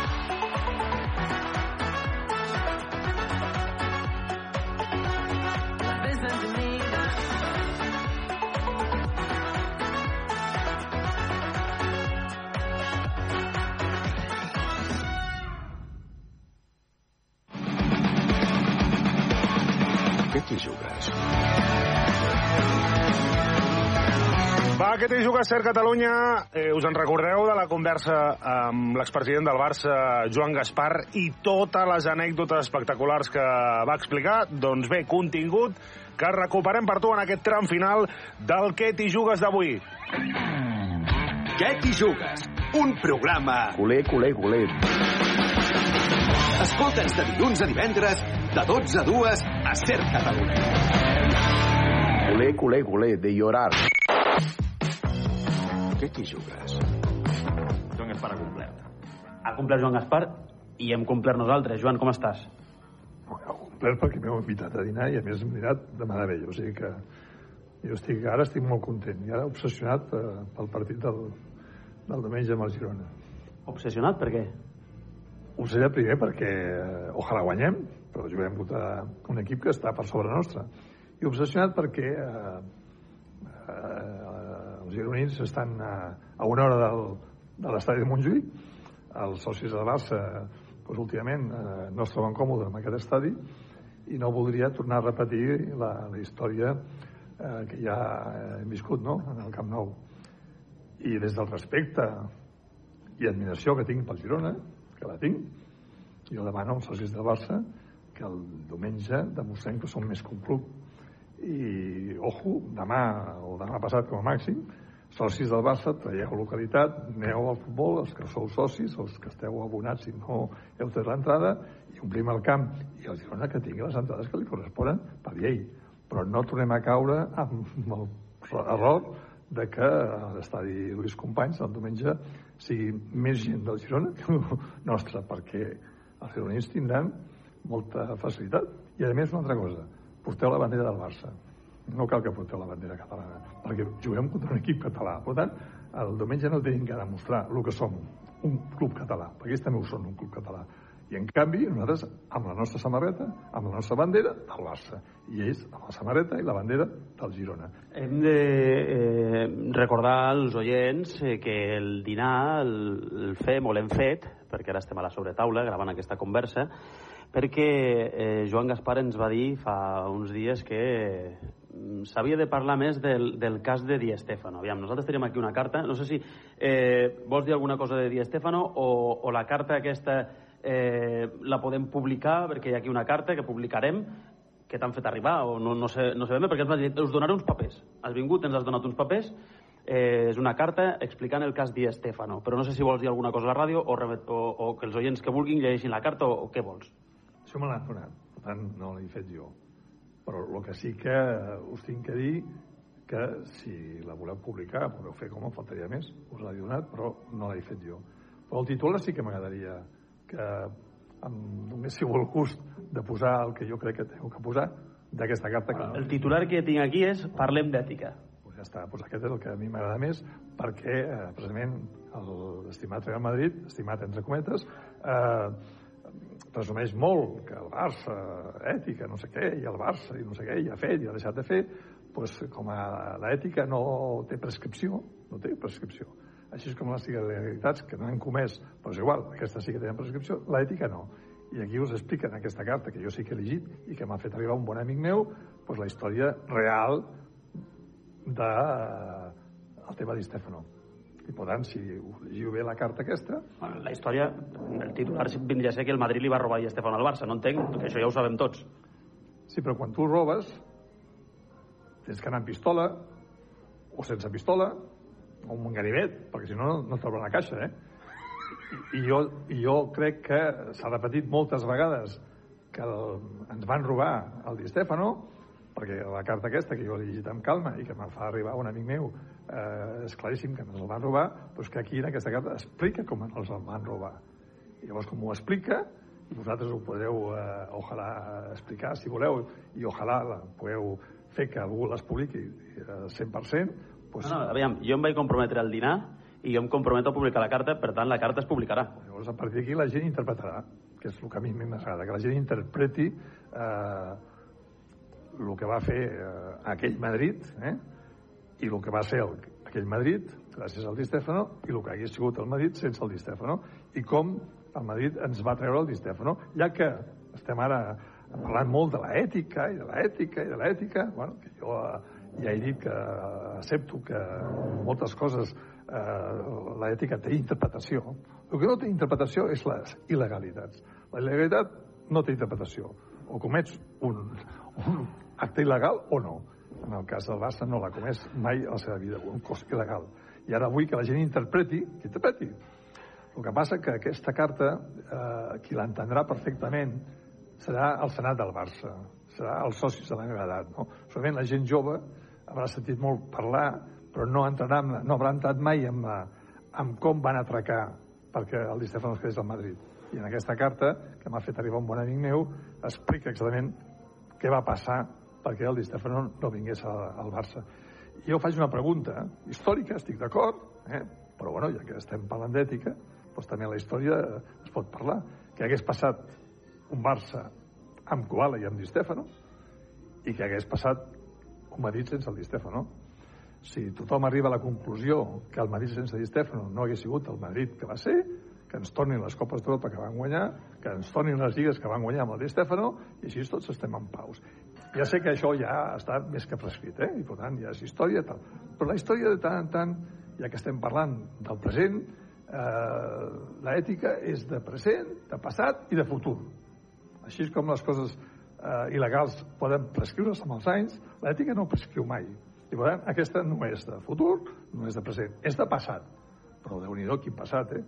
t'hi jugues? Va, què t'hi juga Ser Catalunya? Eh, us en recordeu de la conversa amb l'expresident del Barça, Joan Gaspar, i totes les anècdotes espectaculars que va explicar? Doncs bé, contingut que recuperem per tu en aquest tram final del Què t'hi jugues d'avui. Què t'hi jugues? Un programa... Culer, culer, culer. Escolta'ns de dilluns a divendres, de 12 a 2, a Ser Catalunya. Culer, culer, culer, de llorar. Què t'hi jugues? Joan Gaspar ha complert. Ha complert Joan Gaspar i hem complert nosaltres. Joan, com estàs? Complert perquè m'heu invitat a dinar i a més m'he mirat de meravella. O sigui que jo estic, ara estic molt content i ara obsessionat eh, pel partit del, del diumenge amb el Girona. Obsessionat? Per què? Obsessionat primer perquè eh, ojalà guanyem, però jugarem contra un equip que està per sobre nostra. I obsessionat perquè eh, eh, els gironins estan a, a una hora del, de l'estadi de Montjuïc. Els socis del Barça, doncs, últimament, eh, no es troben còmodes amb aquest estadi i no voldria tornar a repetir la, la història eh, que ja hem viscut no? en el Camp Nou. I des del respecte i admiració que tinc pel Girona, que la tinc, jo demano als socis del Barça que el diumenge demostrem que som més que un club. I, ojo, demà o demà passat com a màxim, socis del Barça, traieu localitat, aneu al futbol, els que sou socis, els que esteu abonats si no heu tret l'entrada, i omplim el camp. I el Girona que tingui les entrades que li corresponen per llei. Però no tornem a caure amb el error de que l'estadi Lluís Companys el diumenge sigui més gent del Girona que el nostre, perquè els gironins tindran molta facilitat. I a més una altra cosa, porteu la bandera del Barça. No cal que porteu la bandera catalana, perquè juguem contra un equip català. Per tant, el diumenge no tenim que demostrar el que som, un club català, perquè ells també ho són, un club català. I en canvi, nosaltres, amb la nostra samarreta, amb la nostra bandera, del Barça. I ells, amb la samarreta i la bandera del Girona. Hem de eh, recordar als oients eh, que el dinar el, el fem o l'hem fet, perquè ara estem a la sobretaula gravant aquesta conversa, perquè eh, Joan Gaspar ens va dir fa uns dies que mm, s'havia de parlar més del, del cas de Di Stefano. Aviam, nosaltres tenim aquí una carta, no sé si eh, vols dir alguna cosa de Di Stefano o, o la carta aquesta eh, la podem publicar, perquè hi ha aquí una carta que publicarem, que t'han fet arribar, o no, no, sé, no sé bé, perquè ens vas dir, us donaré uns papers. Has vingut, ens has donat uns papers, eh, és una carta explicant el cas Di Stefano. Però no sé si vols dir alguna cosa a la ràdio o, o, o que els oients que vulguin llegeixin la carta o, o què vols. Això me l'han donat, per tant no l'he fet jo. Però el que sí que us tinc que dir que si la voleu publicar, podeu fer com a faltaria més, us l'he donat, però no l'he fet jo. Però el titular sí que m'agradaria que em donéssiu el gust de posar el que jo crec que teniu que posar d'aquesta carta. Que. El titular que tinc aquí és Parlem d'ètica. Pues ja està, pues aquest és el que a mi m'agrada més perquè eh, precisament l'estimat Real Madrid, estimat entre cometes, eh, presumeix molt que el Barça, ètica, no sé què, i el Barça, i no sé què, i ha fet, i ha deixat de fer, pues, com a l'ètica no té prescripció, no té prescripció. Així com les il·legalitats que no han comès, però és igual, aquestes sí que tenen prescripció, l'ètica no. I aquí us expliquen aquesta carta que jo sí que he llegit i que m'ha fet arribar un bon amic meu pues, la història real de eh, el tema di Stefano. I per tant, si llegiu bé la carta aquesta... Bueno, la història, el titular vindria a ser que el Madrid li va robar a Stefano al Barça, no entenc, que això ja ho sabem tots. Sí, però quan tu robes, tens que anar amb pistola, o sense pistola, o un ganivet, perquè si no, no t'obren la caixa, eh? I, jo, I jo crec que s'ha repetit moltes vegades que el, ens van robar el Di Stefano, perquè la carta aquesta, que jo l'he llegit amb calma i que me fa arribar un amic meu, eh, és claríssim que ens el van robar, doncs que aquí en aquesta carta explica com ens el van robar. I llavors, com ho explica, vosaltres ho podeu, eh, ojalà, explicar, si voleu, i ojalà la podeu fer que algú les publiqui eh, 100%, doncs... No, no, aviam, jo em vaig comprometre al dinar i jo em comprometo a publicar la carta, per tant, la carta es publicarà. Llavors, a partir d'aquí, la gent interpretarà, que és el que a mi m'agrada, que la gent interpreti eh, el que va fer eh, aquell Madrid, eh, i el que va ser el, aquell Madrid, gràcies al Di Stefano, i el que hagués sigut el Madrid sense el Di Stefano, i com el Madrid ens va treure el Di Stefano, ja que estem ara parlant molt de l'ètica, i de l'ètica, i de l'ètica, bueno, que jo eh, ja he dit que accepto que moltes coses eh, l'ètica té interpretació. El que no té interpretació és les il·legalitats. La il·legalitat no té interpretació. O comets un, un acte il·legal o no. En el cas del Barça no l'ha comès mai a la seva vida, un cos il·legal. I ara vull que la gent interpreti, que interpreti. El que passa que aquesta carta, eh, qui l'entendrà perfectament, serà el Senat del Barça, serà els socis de la meva edat. No? Solament la gent jove haurà sentit molt parlar, però no, entrarà, no haurà entrat mai en, en com van atracar perquè el Di Stefano es quedés al Madrid. I en aquesta carta, que m'ha fet arribar un bon amic meu, explica exactament què va passar perquè el Di Stefano no vingués al Barça. I jo faig una pregunta històrica, estic d'acord, eh? però bueno, ja que estem parlant d'ètica, doncs també la història es pot parlar. Que hagués passat un Barça amb Koala i amb Di Stefano i que hagués passat Madrid sense el Di Stefano. Si tothom arriba a la conclusió que el Madrid sense Di Stefano no hagués sigut el Madrid que va ser, que ens tornin les Copes d'Europa que van guanyar, que ens tornin les lligues que van guanyar amb el Di Stefano, i així tots estem en paus. Ja sé que això ja està més que prescrit, eh? i per tant ja és història tal. Però la història de tant en tant, ja que estem parlant del present, eh, l'ètica és de present, de passat i de futur. Així com les coses eh, il·legals poden prescriure's amb els anys, l'ètica no prescriu mai. I per tant, aquesta no és de futur, no és de present, és de passat. Però déu nhi quin passat, eh?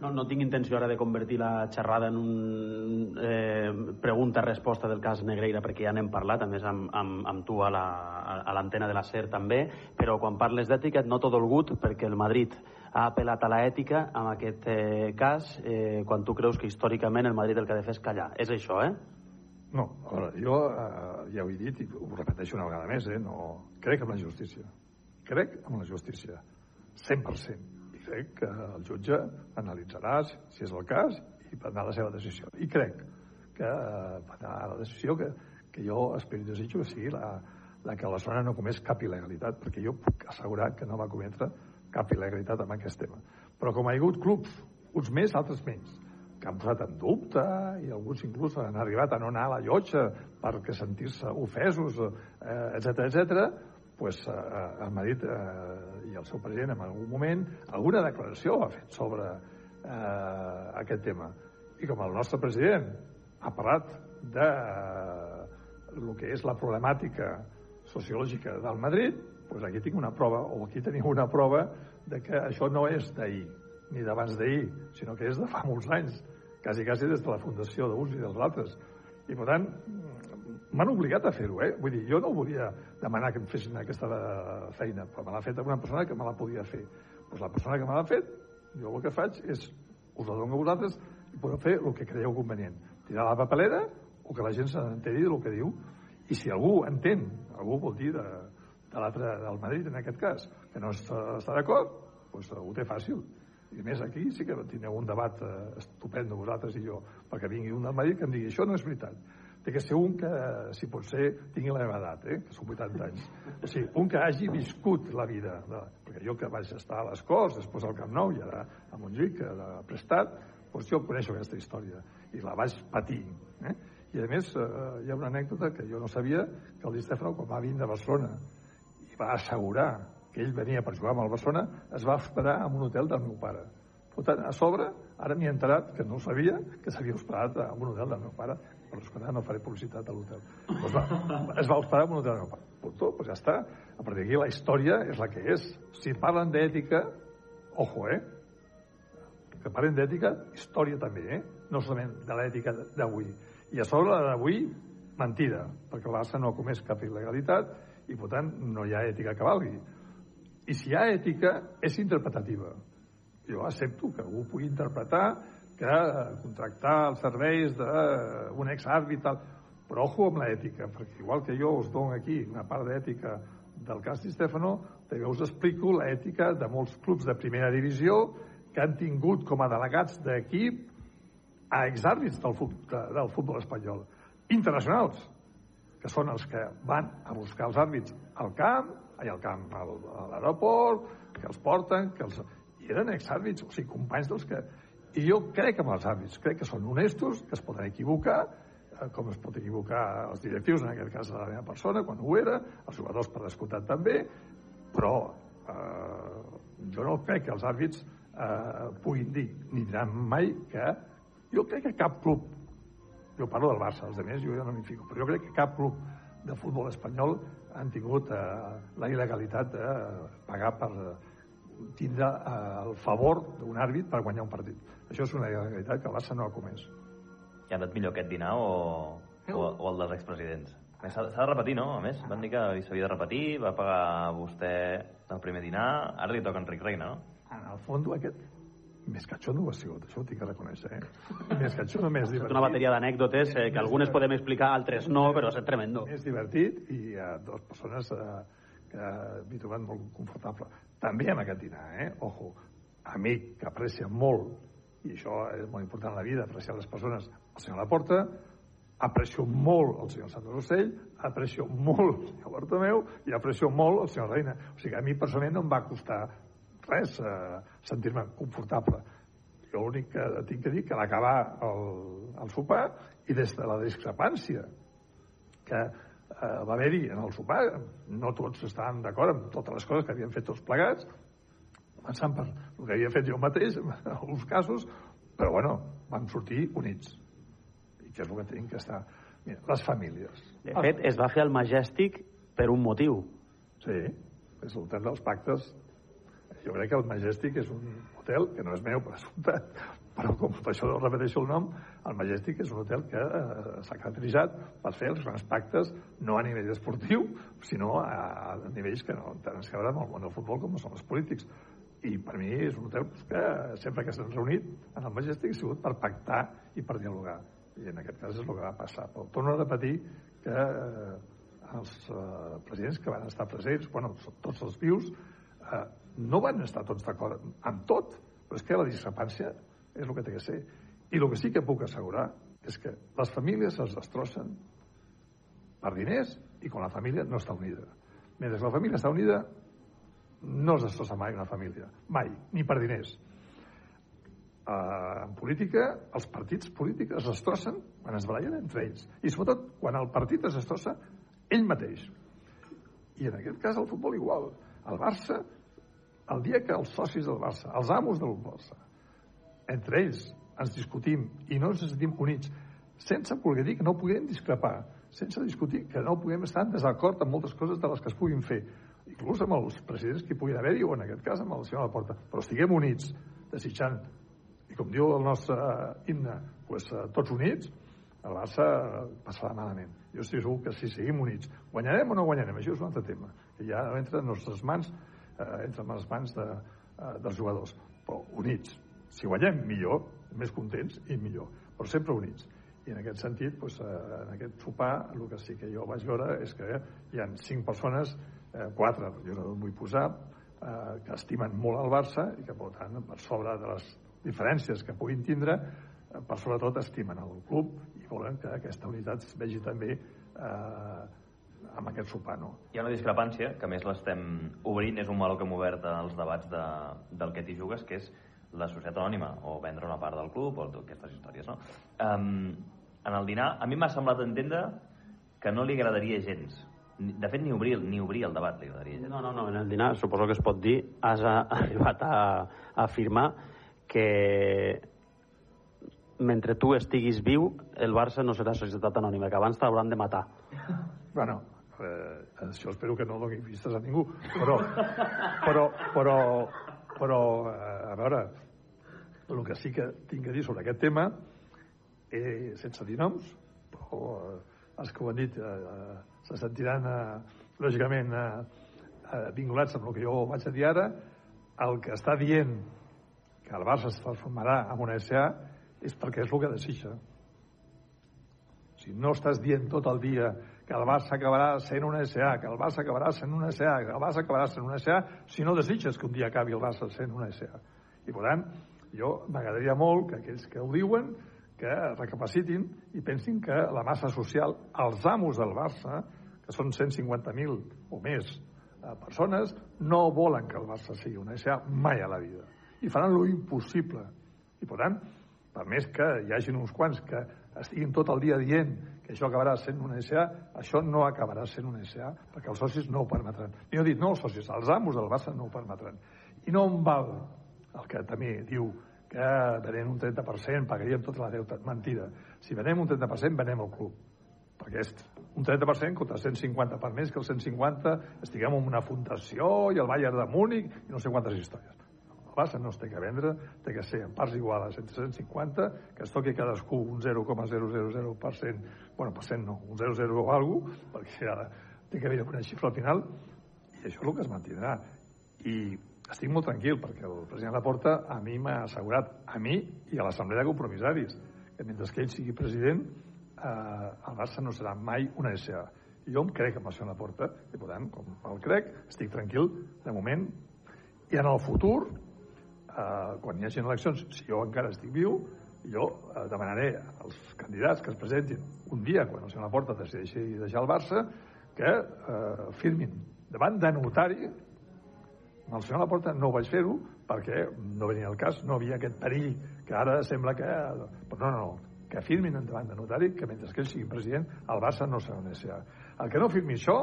No, no tinc intenció ara de convertir la xerrada en un eh, pregunta-resposta del cas Negreira, perquè ja n'hem parlat, a més amb, amb, amb tu a l'antena la, de la SER també, però quan parles d'ètica et noto dolgut perquè el Madrid ha apel·lat a l'ètica en aquest eh, cas, eh, quan tu creus que històricament el Madrid el que ha de fer és callar. És això, eh? No, a veure, jo eh, ja ho he dit i ho repeteixo una vegada més, eh? No, crec en la justícia. Crec en la justícia. 100% crec que el jutge analitzarà si és el cas i prendrà la seva decisió. I crec que eh, la decisió que, que jo espero i desitjo que sigui la, la que la zona no comés cap il·legalitat, perquè jo puc assegurar que no va cometre cap il·legalitat amb aquest tema. Però com ha hagut clubs, uns més, altres menys, que han posat en dubte i alguns inclús han arribat a no anar a la llotja perquè sentir-se ofesos, eh, etc etc pues, eh, el Madrid eh, i el seu president en algun moment alguna declaració ha fet sobre eh, aquest tema. I com el nostre president ha parlat de eh, el que és la problemàtica sociològica del Madrid, pues aquí tinc una prova, o aquí teniu una prova de que això no és d'ahir, ni d'abans d'ahir, sinó que és de fa molts anys, quasi, quasi des de la fundació d'uns i dels altres. I, per tant, m'han obligat a fer-ho, eh? Vull dir, jo no volia demanar que em fessin aquesta feina, però me l'ha fet una persona que me la podia fer. Doncs la persona que me l'ha fet, jo el que faig és, us la dono a vosaltres i podeu fer el que creieu convenient. Tirar la papelera o que la gent s'enteri del que diu. I si algú entén, algú vol dir de, de l'altre, del Madrid en aquest cas, que no està, està d'acord, doncs ho té fàcil. I a més aquí sí que tindreu un debat eh, estupendo vosaltres i jo, perquè vingui un del Madrid que em digui això no és veritat té que ser un que, si pot ser, tingui la meva edat, eh? que són 80 anys. O sigui, un que hagi viscut la vida. No? Perquè jo que vaig estar a les Corts, després al Camp Nou i ara a Montjuïc, era prestat, doncs jo coneixo aquesta història i la vaig patir. Eh? I a més, eh, hi ha una anècdota que jo no sabia, que el Di Stefano, quan va vindre a Barcelona i va assegurar que ell venia per jugar amb el Barcelona, es va hospedar en un hotel del meu pare. Per tant, a sobre, ara m'hi he enterat, que no ho sabia, que s'havia hospedat en un hotel del meu pare, però escolta, no faré publicitat a l'hotel. Doncs va, [LAUGHS] es va hospedar en un hotel del meu pare. Punto, doncs ja està. A partir d'aquí la història és la que és. Si parlen d'ètica, ojo, eh? Que parlen d'ètica, història també, eh? No solament de l'ètica d'avui. I a sobre la d'avui, mentida, perquè el Barça no ha comès cap il·legalitat i, per tant, no hi ha ètica que valgui. I si hi ha ètica, és interpretativa. Jo accepto que algú pugui interpretar que eh, contractar els serveis d'un exàrbit tal, però ojo amb l'ètica, perquè igual que jo us dono aquí una part d'ètica del cas Di Stefano, també us explico l'ètica de molts clubs de primera divisió que han tingut com a delegats d'equip a exàrbits del, futbol, del futbol espanyol, internacionals, que són els que van a buscar els àrbits al camp, allà al camp, a l'aeroport, que els porten, que els i eren exàrbits, o sigui, companys dels que... I jo crec en els àrbits, crec que són honestos, que es poden equivocar, eh, com es pot equivocar els directius, en aquest cas la meva persona, quan ho era, els jugadors per descomptat també, però eh, jo no crec que els àrbits eh, puguin dir, ni diran mai que... Jo crec que cap club, jo parlo del Barça, els altres jo ja no m'hi fico, però jo crec que cap club de futbol espanyol han tingut eh, la il·legalitat de pagar per, tindre eh, el favor d'un àrbit per guanyar un partit. Això és una realitat que el Barça no ha comès. I ha anat millor aquest dinar o, o, o el dels expresidents? S'ha de repetir, no? A més, van dir que s'havia de repetir, va pagar vostè el primer dinar, ara li toca Enric Reina, no? En el fons, aquest més catxondo ha sigut, això ho tinc que reconèixer, eh? Més catxondo, més divertit. una bateria d'anècdotes eh, que algunes podem explicar, altres no, però és tremendo. Més divertit i hi ha dues persones eh, que m'he trobat molt confortable. També amb aquest dinar, eh? Ojo, amic que aprecia molt, i això és molt important en la vida, apreciar les persones, el senyor Laporta, aprecio molt el senyor Santos Rossell, aprecio molt el senyor Bartomeu i aprecio molt el senyor Reina. O sigui, a mi personalment no em va costar res eh, sentir-me confortable. Jo l'únic que tinc que dir que l'acabar el, el sopar i des de la discrepància que eh, va haver-hi en el sopar, no tots estaven d'acord amb totes les coses que havien fet tots plegats, començant per el que havia fet jo mateix, en alguns casos, però bueno, vam sortir units. I que és el que tenim que estar... Mira, les famílies. De fet, es va fer el Majestic per un motiu. Sí, és l'hotel dels pactes. Jo crec que el Majestic és un hotel que no és meu, per assumptat, però com per això repeteixo el nom, el Majestic és un hotel que eh, s'ha caracteritzat per fer els grans pactes no a nivell esportiu, sinó a, a nivells que no tenen a veure amb el món del futbol com són els polítics. I per mi és un hotel que sempre que s'han reunit en el Majestic ha sigut per pactar i per dialogar. I en aquest cas és el que va passar. Però torno a repetir que eh, els eh, presidents que van estar presents, bueno, tots els vius, eh, no van estar tots d'acord amb tot, però és que la discrepància és el que té que ser. I el que sí que puc assegurar és que les famílies es destrossen per diners i quan la família no està unida. Mentre la família està unida, no es destrossa mai una família. Mai, ni per diners. Uh, en política, els partits polítics es destrossen quan es barallen entre ells. I sobretot quan el partit es destrossa ell mateix. I en aquest cas el futbol igual. El Barça, el dia que els socis del Barça, els amos del Barça, entre ells ens discutim i no ens sentim units, sense voler dir que no puguem discrepar, sense discutir que no puguem estar en desacord amb moltes coses de les que es puguin fer. inclús amb els presidents que hi puguin haver-hi, o en aquest cas amb el senyor Laporta, però estiguem units, desitjant, i com diu el nostre himne, pues, eh, tots units, el Barça passarà malament. Jo estic segur que si seguim units, guanyarem o no guanyarem, això és un altre tema, que ja entra en nostres mans, eh, entra en les mans de, eh, dels jugadors, però units. Si guanyem, millor, més contents i millor, però sempre units. I en aquest sentit, doncs, eh, en aquest sopar, el que sí que jo vaig veure és que hi han cinc persones, eh, quatre, jo no vull posar, eh, que estimen molt el Barça i que, per tant, per sobre de les diferències que puguin tindre, eh, per sobretot estimen el club i volen que aquesta unitat es vegi també eh, amb aquest sopar, no? Hi ha una discrepància, que a més l'estem obrint, és un meló que hem obert als debats de, del que t'hi jugues, que és la societat anònima, o vendre una part del club, o aquestes històries, no? Um, en el dinar, a mi m'ha semblat entendre que no li agradaria gens. De fet, ni obrir, ni obrir el debat li agradaria gens. No, no, no, en el dinar suposo que es pot dir, has a, [LAUGHS] arribat a, a afirmar que mentre tu estiguis viu, el Barça no serà societat anònima, que abans t'hauran de matar. Bueno, eh, això espero que no doni vistes a ningú, però, però, però, però eh, a veure, el que sí que tinc a dir sobre aquest tema, eh, sense dir noms, però eh, els que ho han dit eh, eh, se sentiran, eh, lògicament, eh, eh, vinculats amb el que jo vaig a dir ara, el que està dient que el Barça es transformarà en una SA és perquè és el que desitja. Si no estàs dient tot el dia que el Barça acabarà sent una SA, que el Barça acabarà sent una SA, que el Barça acabarà sent una SA, si no desitges que un dia acabi el Barça sent una SA. I per tant, jo m'agradaria molt que aquells que ho diuen que recapacitin i pensin que la massa social, els amos del Barça, que són 150.000 o més eh, persones, no volen que el Barça sigui una SA mai a la vida. I faran lo impossible. I per tant, per més que hi hagin uns quants que estiguin tot el dia dient que això acabarà sent una SA, això no acabarà sent una SA, perquè els socis no ho permetran. I he dit no els socis, els amos del Barça no ho permetran. I no em val el que també diu que venem un 30%, pagaríem tota la deuta. Mentida. Si venem un 30%, venem el club. Perquè és un 30% contra 150 per més que el 150 estiguem en una fundació i el Bayern de Múnich i no sé quantes històries. El Barça no es té que vendre, té que ser en parts iguales entre 150, que es toqui cadascú un 0,000%, bueno, per cent no, un 0,0 o alguna cosa, perquè ara té que haver una xifra al final, i això és el que es mantindrà. I estic molt tranquil, perquè el president Laporta a mi m'ha assegurat, a mi i a l'Assemblea de Compromissaris, que mentre que ell sigui president, eh, el Barça no serà mai una SA. Jo em crec amb el senyor Laporta, i per tant, com el crec, estic tranquil de moment. I en el futur, eh, quan hi hagi eleccions, si jo encara estic viu, jo eh, demanaré als candidats que es presentin un dia, quan el senyor Laporta decideixi deixar el Barça, que eh, firmin davant de notari el senyor Laporta no vaig fer-ho perquè no venia el cas, no havia aquest perill que ara sembla que... Però no, no, no, que firmin davant de notari que mentre que ell sigui president el Barça no serà un SA. El que no firmi això,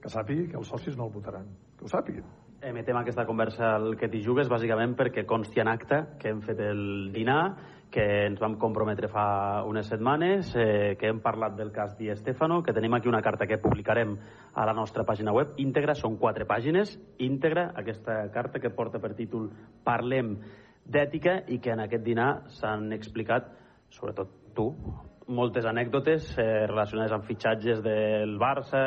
que sàpigui que els socis no el votaran. Que ho sàpiguin. Emetem aquesta conversa al que t'hi jugues bàsicament perquè consti en acte que hem fet el dinar, que ens vam comprometre fa unes setmanes, eh, que hem parlat del cas Di Stefano, que tenim aquí una carta que publicarem a la nostra pàgina web. Íntegra, són quatre pàgines, íntegra, aquesta carta que porta per títol Parlem d'ètica i que en aquest dinar s'han explicat, sobretot tu, moltes anècdotes eh, relacionades amb fitxatges del Barça,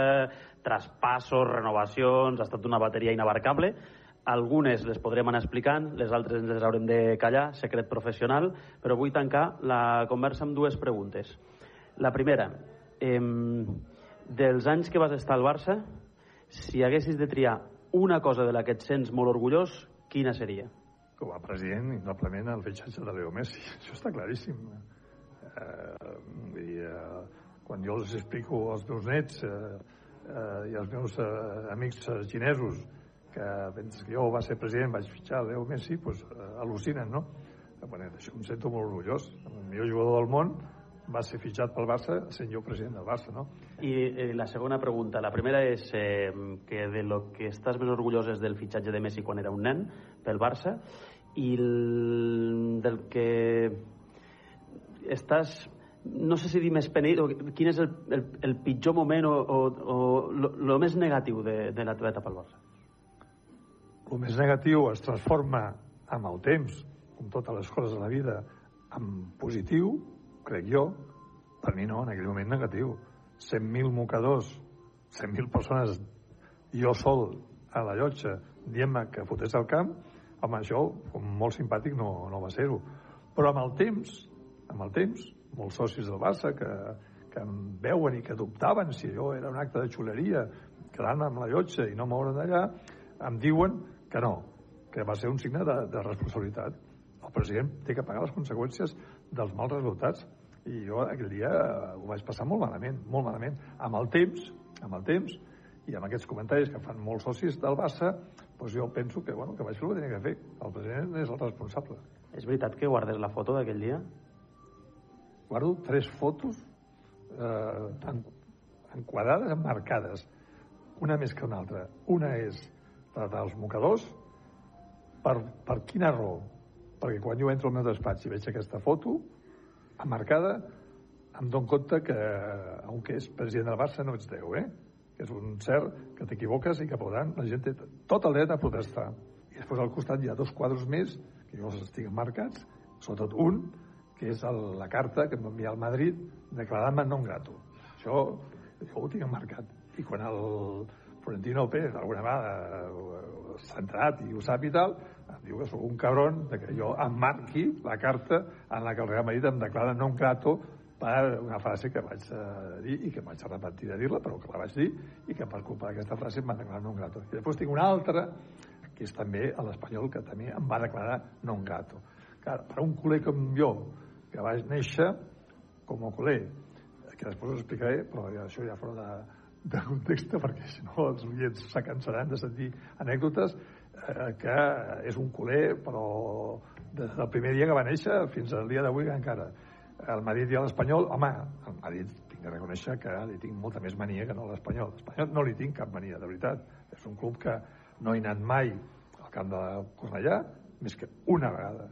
traspassos, renovacions, ha estat una bateria inabarcable. Algunes les podrem anar explicant, les altres ens les haurem de callar, secret professional, però vull tancar la conversa amb dues preguntes. La primera, eh, dels anys que vas estar al Barça, si haguessis de triar una cosa de la que et sents molt orgullós, quina seria? Com a president, indubtablement, el fitxatge de Leo Messi. [LAUGHS] Això està claríssim. Eh, i, eh, quan jo els explico als meus nets eh, eh, i als meus eh, amics eh, xinesos que mentre que jo va ser president vaig fitxar Leo Messi, doncs eh, al·lucinen, no? Eh, Bueno, d'això em sento molt orgullós. El millor jugador del món va ser fitxat pel Barça sent jo president del Barça, no? I eh, la segona pregunta, la primera és eh, que de lo que estàs més orgullós és del fitxatge de Messi quan era un nen pel Barça i el, del que estàs no sé si dir més penell, o quin és el, el, el pitjor moment o, o, o lo més negatiu de, de la al Barça? El més negatiu es transforma amb el temps, com totes les coses de la vida, en positiu, crec jo, per mi no, en aquell moment negatiu. 100.000 mocadors, 100.000 persones, jo sol a la llotja, dient-me que fotés al camp, home, això, molt simpàtic, no, no va ser-ho. Però amb el temps, amb el temps, molts socis del Barça que, que em veuen i que dubtaven si allò era un acte de xuleria, quedant amb la llotja i no moure'n d'allà, em diuen que no, que va ser un signe de, de responsabilitat. El president té que pagar les conseqüències dels mals resultats i jo aquell dia ho vaig passar molt malament, molt malament. Amb el temps, amb el temps, i amb aquests comentaris que fan molts socis del Barça, doncs jo penso que, bueno, que vaig fer el que tenia que fer. El president és el responsable. És veritat que guardes la foto d'aquell dia? Guardo tres fotos eh, en, enquadrades, emmarcades, una més que una altra. Una és la dels mocadors, per, per quina raó? Perquè quan jo entro al meu despatx i veig aquesta foto, emmarcada, em dono compte que, aunque és president del Barça, no ets Déu, eh? Que és un cert que t'equivoques i que, tant, la gent té tot el dret a protestar. I després al costat hi ha dos quadres més, que jo els estic marcats, sobretot un, que és el, la carta que em va enviar al Madrid declarant-me non grato. Això jo ho tinc marcat. I quan el Florentino Pérez alguna vegada s'ha entrat i ho sap i tal, em diu que sóc un cabron de que jo em marqui la carta en la que el Real Madrid em declara non grato per una frase que vaig uh, dir i que vaig repetir de dir-la, però que la vaig dir i que per culpa d'aquesta frase em va declarar non grato. I després tinc una altra, que és també l'espanyol, que també em va declarar non grato. Clar, per un culer com jo, que vaig néixer com a culer, que després us explicaré, però això ja fora de, de context, perquè si no els oients se cansaran de sentir anècdotes, eh, que és un culer, però des del primer dia que va néixer fins al dia d'avui encara. El Madrid i l'Espanyol, home, el Madrid tinc de reconèixer que li tinc molta més mania que no l'Espanyol. L'Espanyol no li tinc cap mania, de veritat. És un club que no he anat mai al camp de Cornellà, més que una vegada,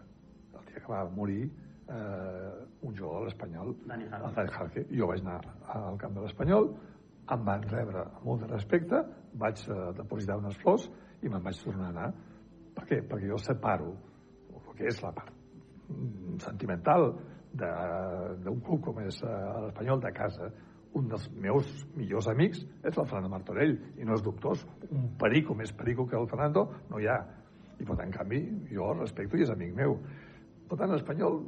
el dia que va morir eh, un jugador de l'Espanyol, el Dani Jarque. Jo vaig anar al camp de l'Espanyol, em van rebre amb molt de respecte, vaig eh, depositar unes flors i me'n vaig tornar a anar. Per què? Perquè jo separo el que és la part sentimental d'un club com és eh, l'Espanyol de casa. Un dels meus millors amics és el Fernando Martorell, i no és dubtós. Un perico més perico que el Fernando no hi ha. I per tant, en canvi, jo el respecto i és amic meu. Per tant, l'Espanyol,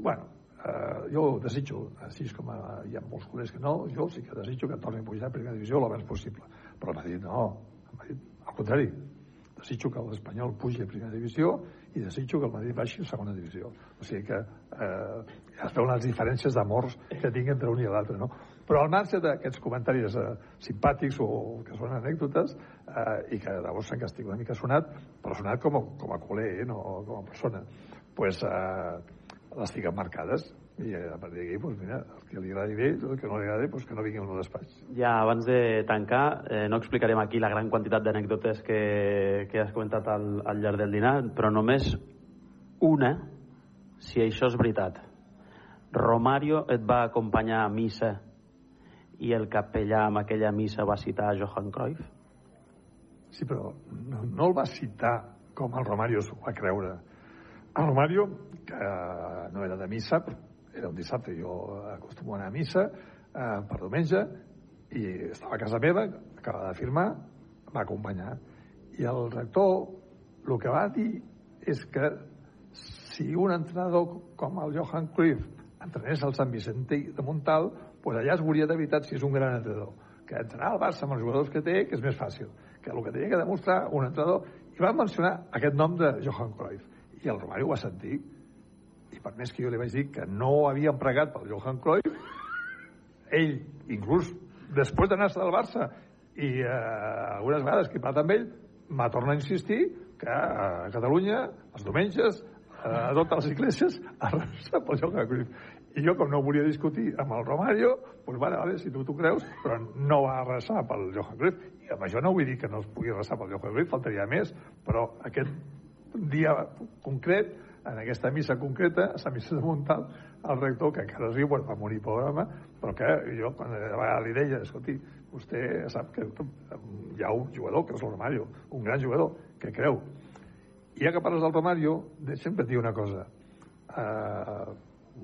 bueno, eh, jo desitjo, així com a, hi ha molts col·legs que no, jo sí que desitjo que torni a pujar a primera divisió l'abans possible. Però el Madrid no, el Madrid, al contrari, desitjo que l'Espanyol pugi a primera divisió i desitjo que el Madrid baixi a segona divisió. O sigui que eh, es veuen les diferències d'amors que tinc entre un i l'altre, no? Però al marge d'aquests comentaris eh, simpàtics o que són anècdotes eh, i que llavors s'han que estic una mica sonat, però sonat com a, com a culer, eh, no com a persona, pues, eh, les tinc marcades i a partir d'aquí, pues, mira, el que li agradi bé, el que no li agradi, pues, que no vingui al meu despatx. Ja abans de tancar, eh, no explicarem aquí la gran quantitat d'anècdotes que, que has comentat al, al llarg del dinar, però només una, si això és veritat. Romario et va acompanyar a missa i el capellà amb aquella missa va citar Johan Cruyff? Sí, però no, no el va citar com el Romario s'ho va creure. El Romario, que no era de missa, era un dissabte, jo acostumo a anar a missa eh, per diumenge, i estava a casa meva, acaba de firmar, va acompanyar. I el rector el que va dir és que si un entrenador com el Johan Cruyff entrenés al Sant Vicentí de Montal, pues allà es de veritat si és un gran entrenador. Que entrenar al Barça amb els jugadors que té, que és més fàcil. Que el que tenia que demostrar un entrenador... I va mencionar aquest nom de Johan Cruyff. I el Romario ho va sentir. I per més que jo li vaig dir que no havíem pregat pel Johan Cruyff, ell, inclús després d'anar-se del Barça i eh, algunes vegades que he parlat amb ell, m'ha tornat a insistir que a Catalunya, els diumenges, eh, a totes les iglesias, a rezar pel Johan Cruyff. I jo, com no volia discutir amb el Romario, doncs vale, vale, si tu t'ho creus, però no va resar pel Johan Cruyff. I amb això no vull dir que no es pugui resar pel Johan Cruyff, faltaria més, però aquest dia concret en aquesta missa concreta, la missa de Montal, el rector, que encara es riu, bueno, va morir pobre home, però que jo quan a li deia, escolti, vostè sap que hi ha un jugador, que és el Romario, un gran jugador, que creu. I ja que parles del Romario, deixa'm dir una cosa. Uh,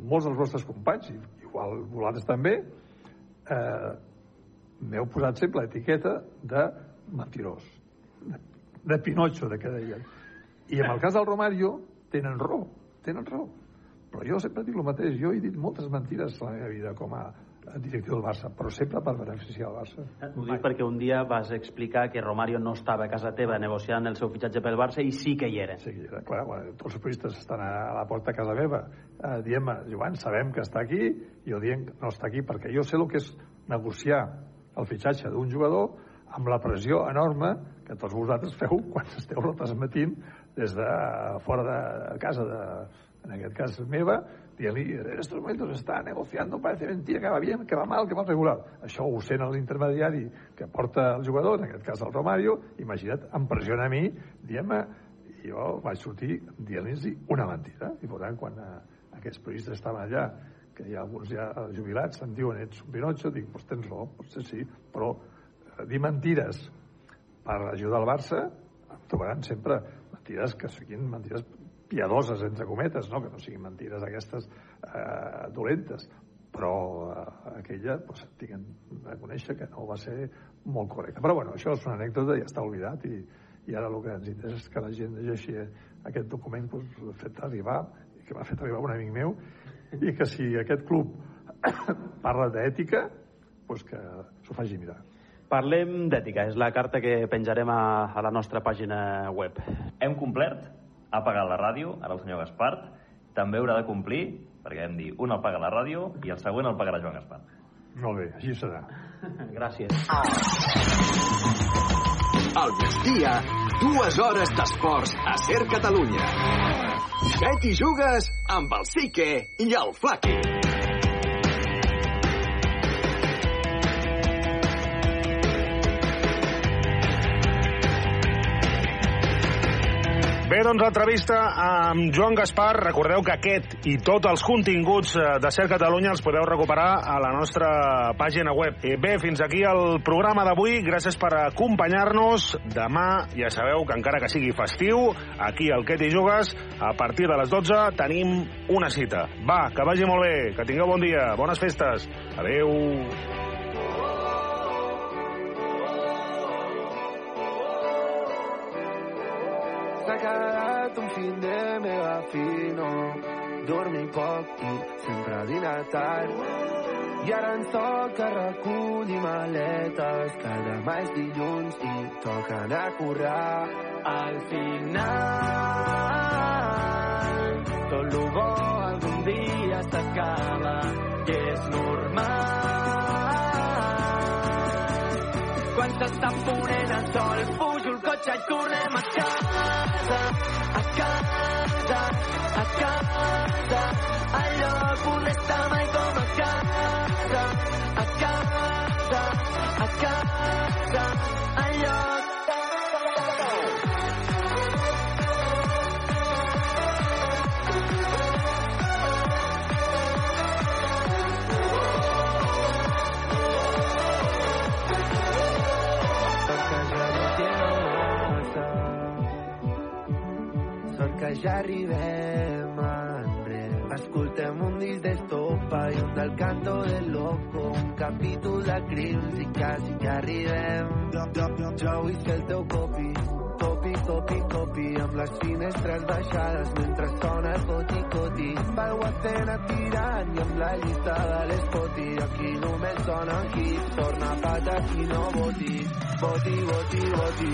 molts dels vostres companys, igual vosaltres també, eh, m'heu posat sempre l'etiqueta de mentirós, de, de Pinocho, de què deien. I en el cas del Romario, tenen raó, tenen raó. Però jo sempre dic el mateix, jo he dit moltes mentires a la meva vida com a directiu del Barça, però sempre per beneficiar el Barça. Ho dic perquè un dia vas explicar que Romario no estava a casa teva negociant el seu fitxatge pel Barça i sí que hi era. Sí que hi era, clar, bueno, tots els periodistes estan a la porta a casa meva eh, dient-me, Joan, sabem que està aquí, i jo dient no està aquí, perquè jo sé el que és negociar el fitxatge d'un jugador amb la pressió enorme que tots vosaltres feu [LAUGHS] quan esteu retransmetint des de fora de casa, de, en aquest cas meva, dient-li, en estos momentos està negociant, parece mentira, que va bien, que va mal, que va regular. Això ho sent l'intermediari que porta el jugador, en aquest cas el Romario, imagina't, em pressiona a mi, dient-me, i jo vaig sortir dient-los una mentida. I per tant, quan eh, aquests periodistes estaven allà, que hi ha alguns ja jubilats, em diuen, ets un Pinotxo, dic, doncs tens raó, potser sí, però eh, dir mentides per ajudar el Barça, em trobaran sempre mentides que siguin mentides piadoses, entre cometes, no? que no siguin mentides aquestes eh, dolentes, però eh, aquella doncs, tinguem de conèixer que no va ser molt correcta. Però bueno, això és una anècdota, ja està oblidat i, i ara el que ens interessa és que la gent llegeixi aquest document doncs, l'ha fet arribar, que m'ha fet arribar un amic meu, i que si aquest club [COUGHS] parla d'ètica, doncs que s'ho faci mirar. Parlem d'ètica, és la carta que penjarem a, a la nostra pàgina web. Hem complert, ha pagat la ràdio, ara el senyor Gaspart, també haurà de complir, perquè hem dit, un el paga la ràdio i el següent el pagarà Joan Gaspart. Molt bé, així serà. [LAUGHS] Gràcies. Al migdia, dues hores d'esports a Ser Catalunya. Que t'hi jugues amb el Sique i el Flaqui. Bé, doncs l'entrevista amb Joan Gaspar. Recordeu que aquest i tots els continguts eh, de Ser Catalunya els podeu recuperar a la nostra pàgina web. I bé, fins aquí el programa d'avui. Gràcies per acompanyar-nos. Demà, ja sabeu que encara que sigui festiu, aquí al Què t'hi jugues, a partir de les 12 tenim una cita. Va, que vagi molt bé, que tingueu bon dia, bones festes. Adeu. Quedat un fin de mega fino, dormir poc i sempre dinar tard. I ara ens toca recollir maletes, que demà és dilluns i toca anar a currar. Al final, tot lo bo algun dia s'acaba i és normal. Quan s'està ponent el sol, pujo el cotxe i tornem a casa, a casa, a casa, al lloc on està mai com a casa, a casa, a casa, al ja arribem enrere. Escoltem un disc d'estopa i un del canto del loco, un capítol de crims i quasi que arribem. Jo, jo, jo, jo vull ser el teu copi, copi, copi, copi, amb les finestres baixades mentre sona el coti-coti. Pel WhatsApp tirant i amb la llista de l'espoti. Aquí només sona hits, torna a pata qui no voti. Voti, voti, voti.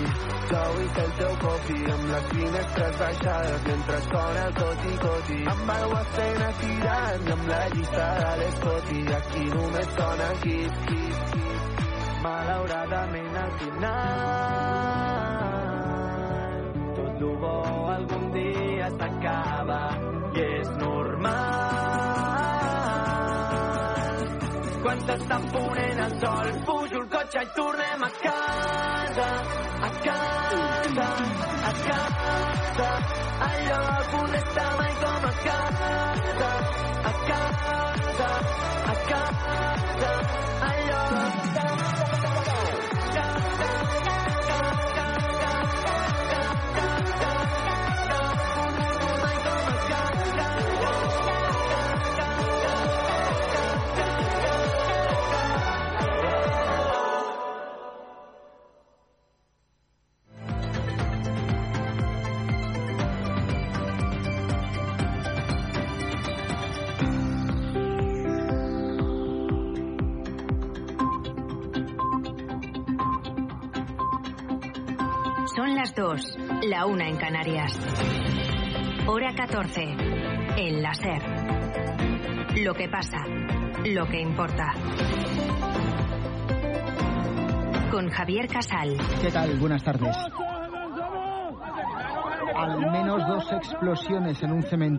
Jo vull ser el teu copi, amb les finestres baixades mentre sona el coti-coti. Amb el WhatsApp tirant i amb la llista de l'espoti. Aquí només sona hits, hits, hits. Malauradament al final lo bo algun dia s'acaba i és normal. Quan s'està ponent el sol. Pujo el cotxe i tornem a casa, a casa, a casa. El lloc on està mai com a casa, a casa, a casa. El lloc Son las 2, la una en Canarias. Hora 14, en la SER. Lo que pasa, lo que importa. Con Javier Casal. ¿Qué tal? Buenas tardes. Al menos dos explosiones en un cementerio.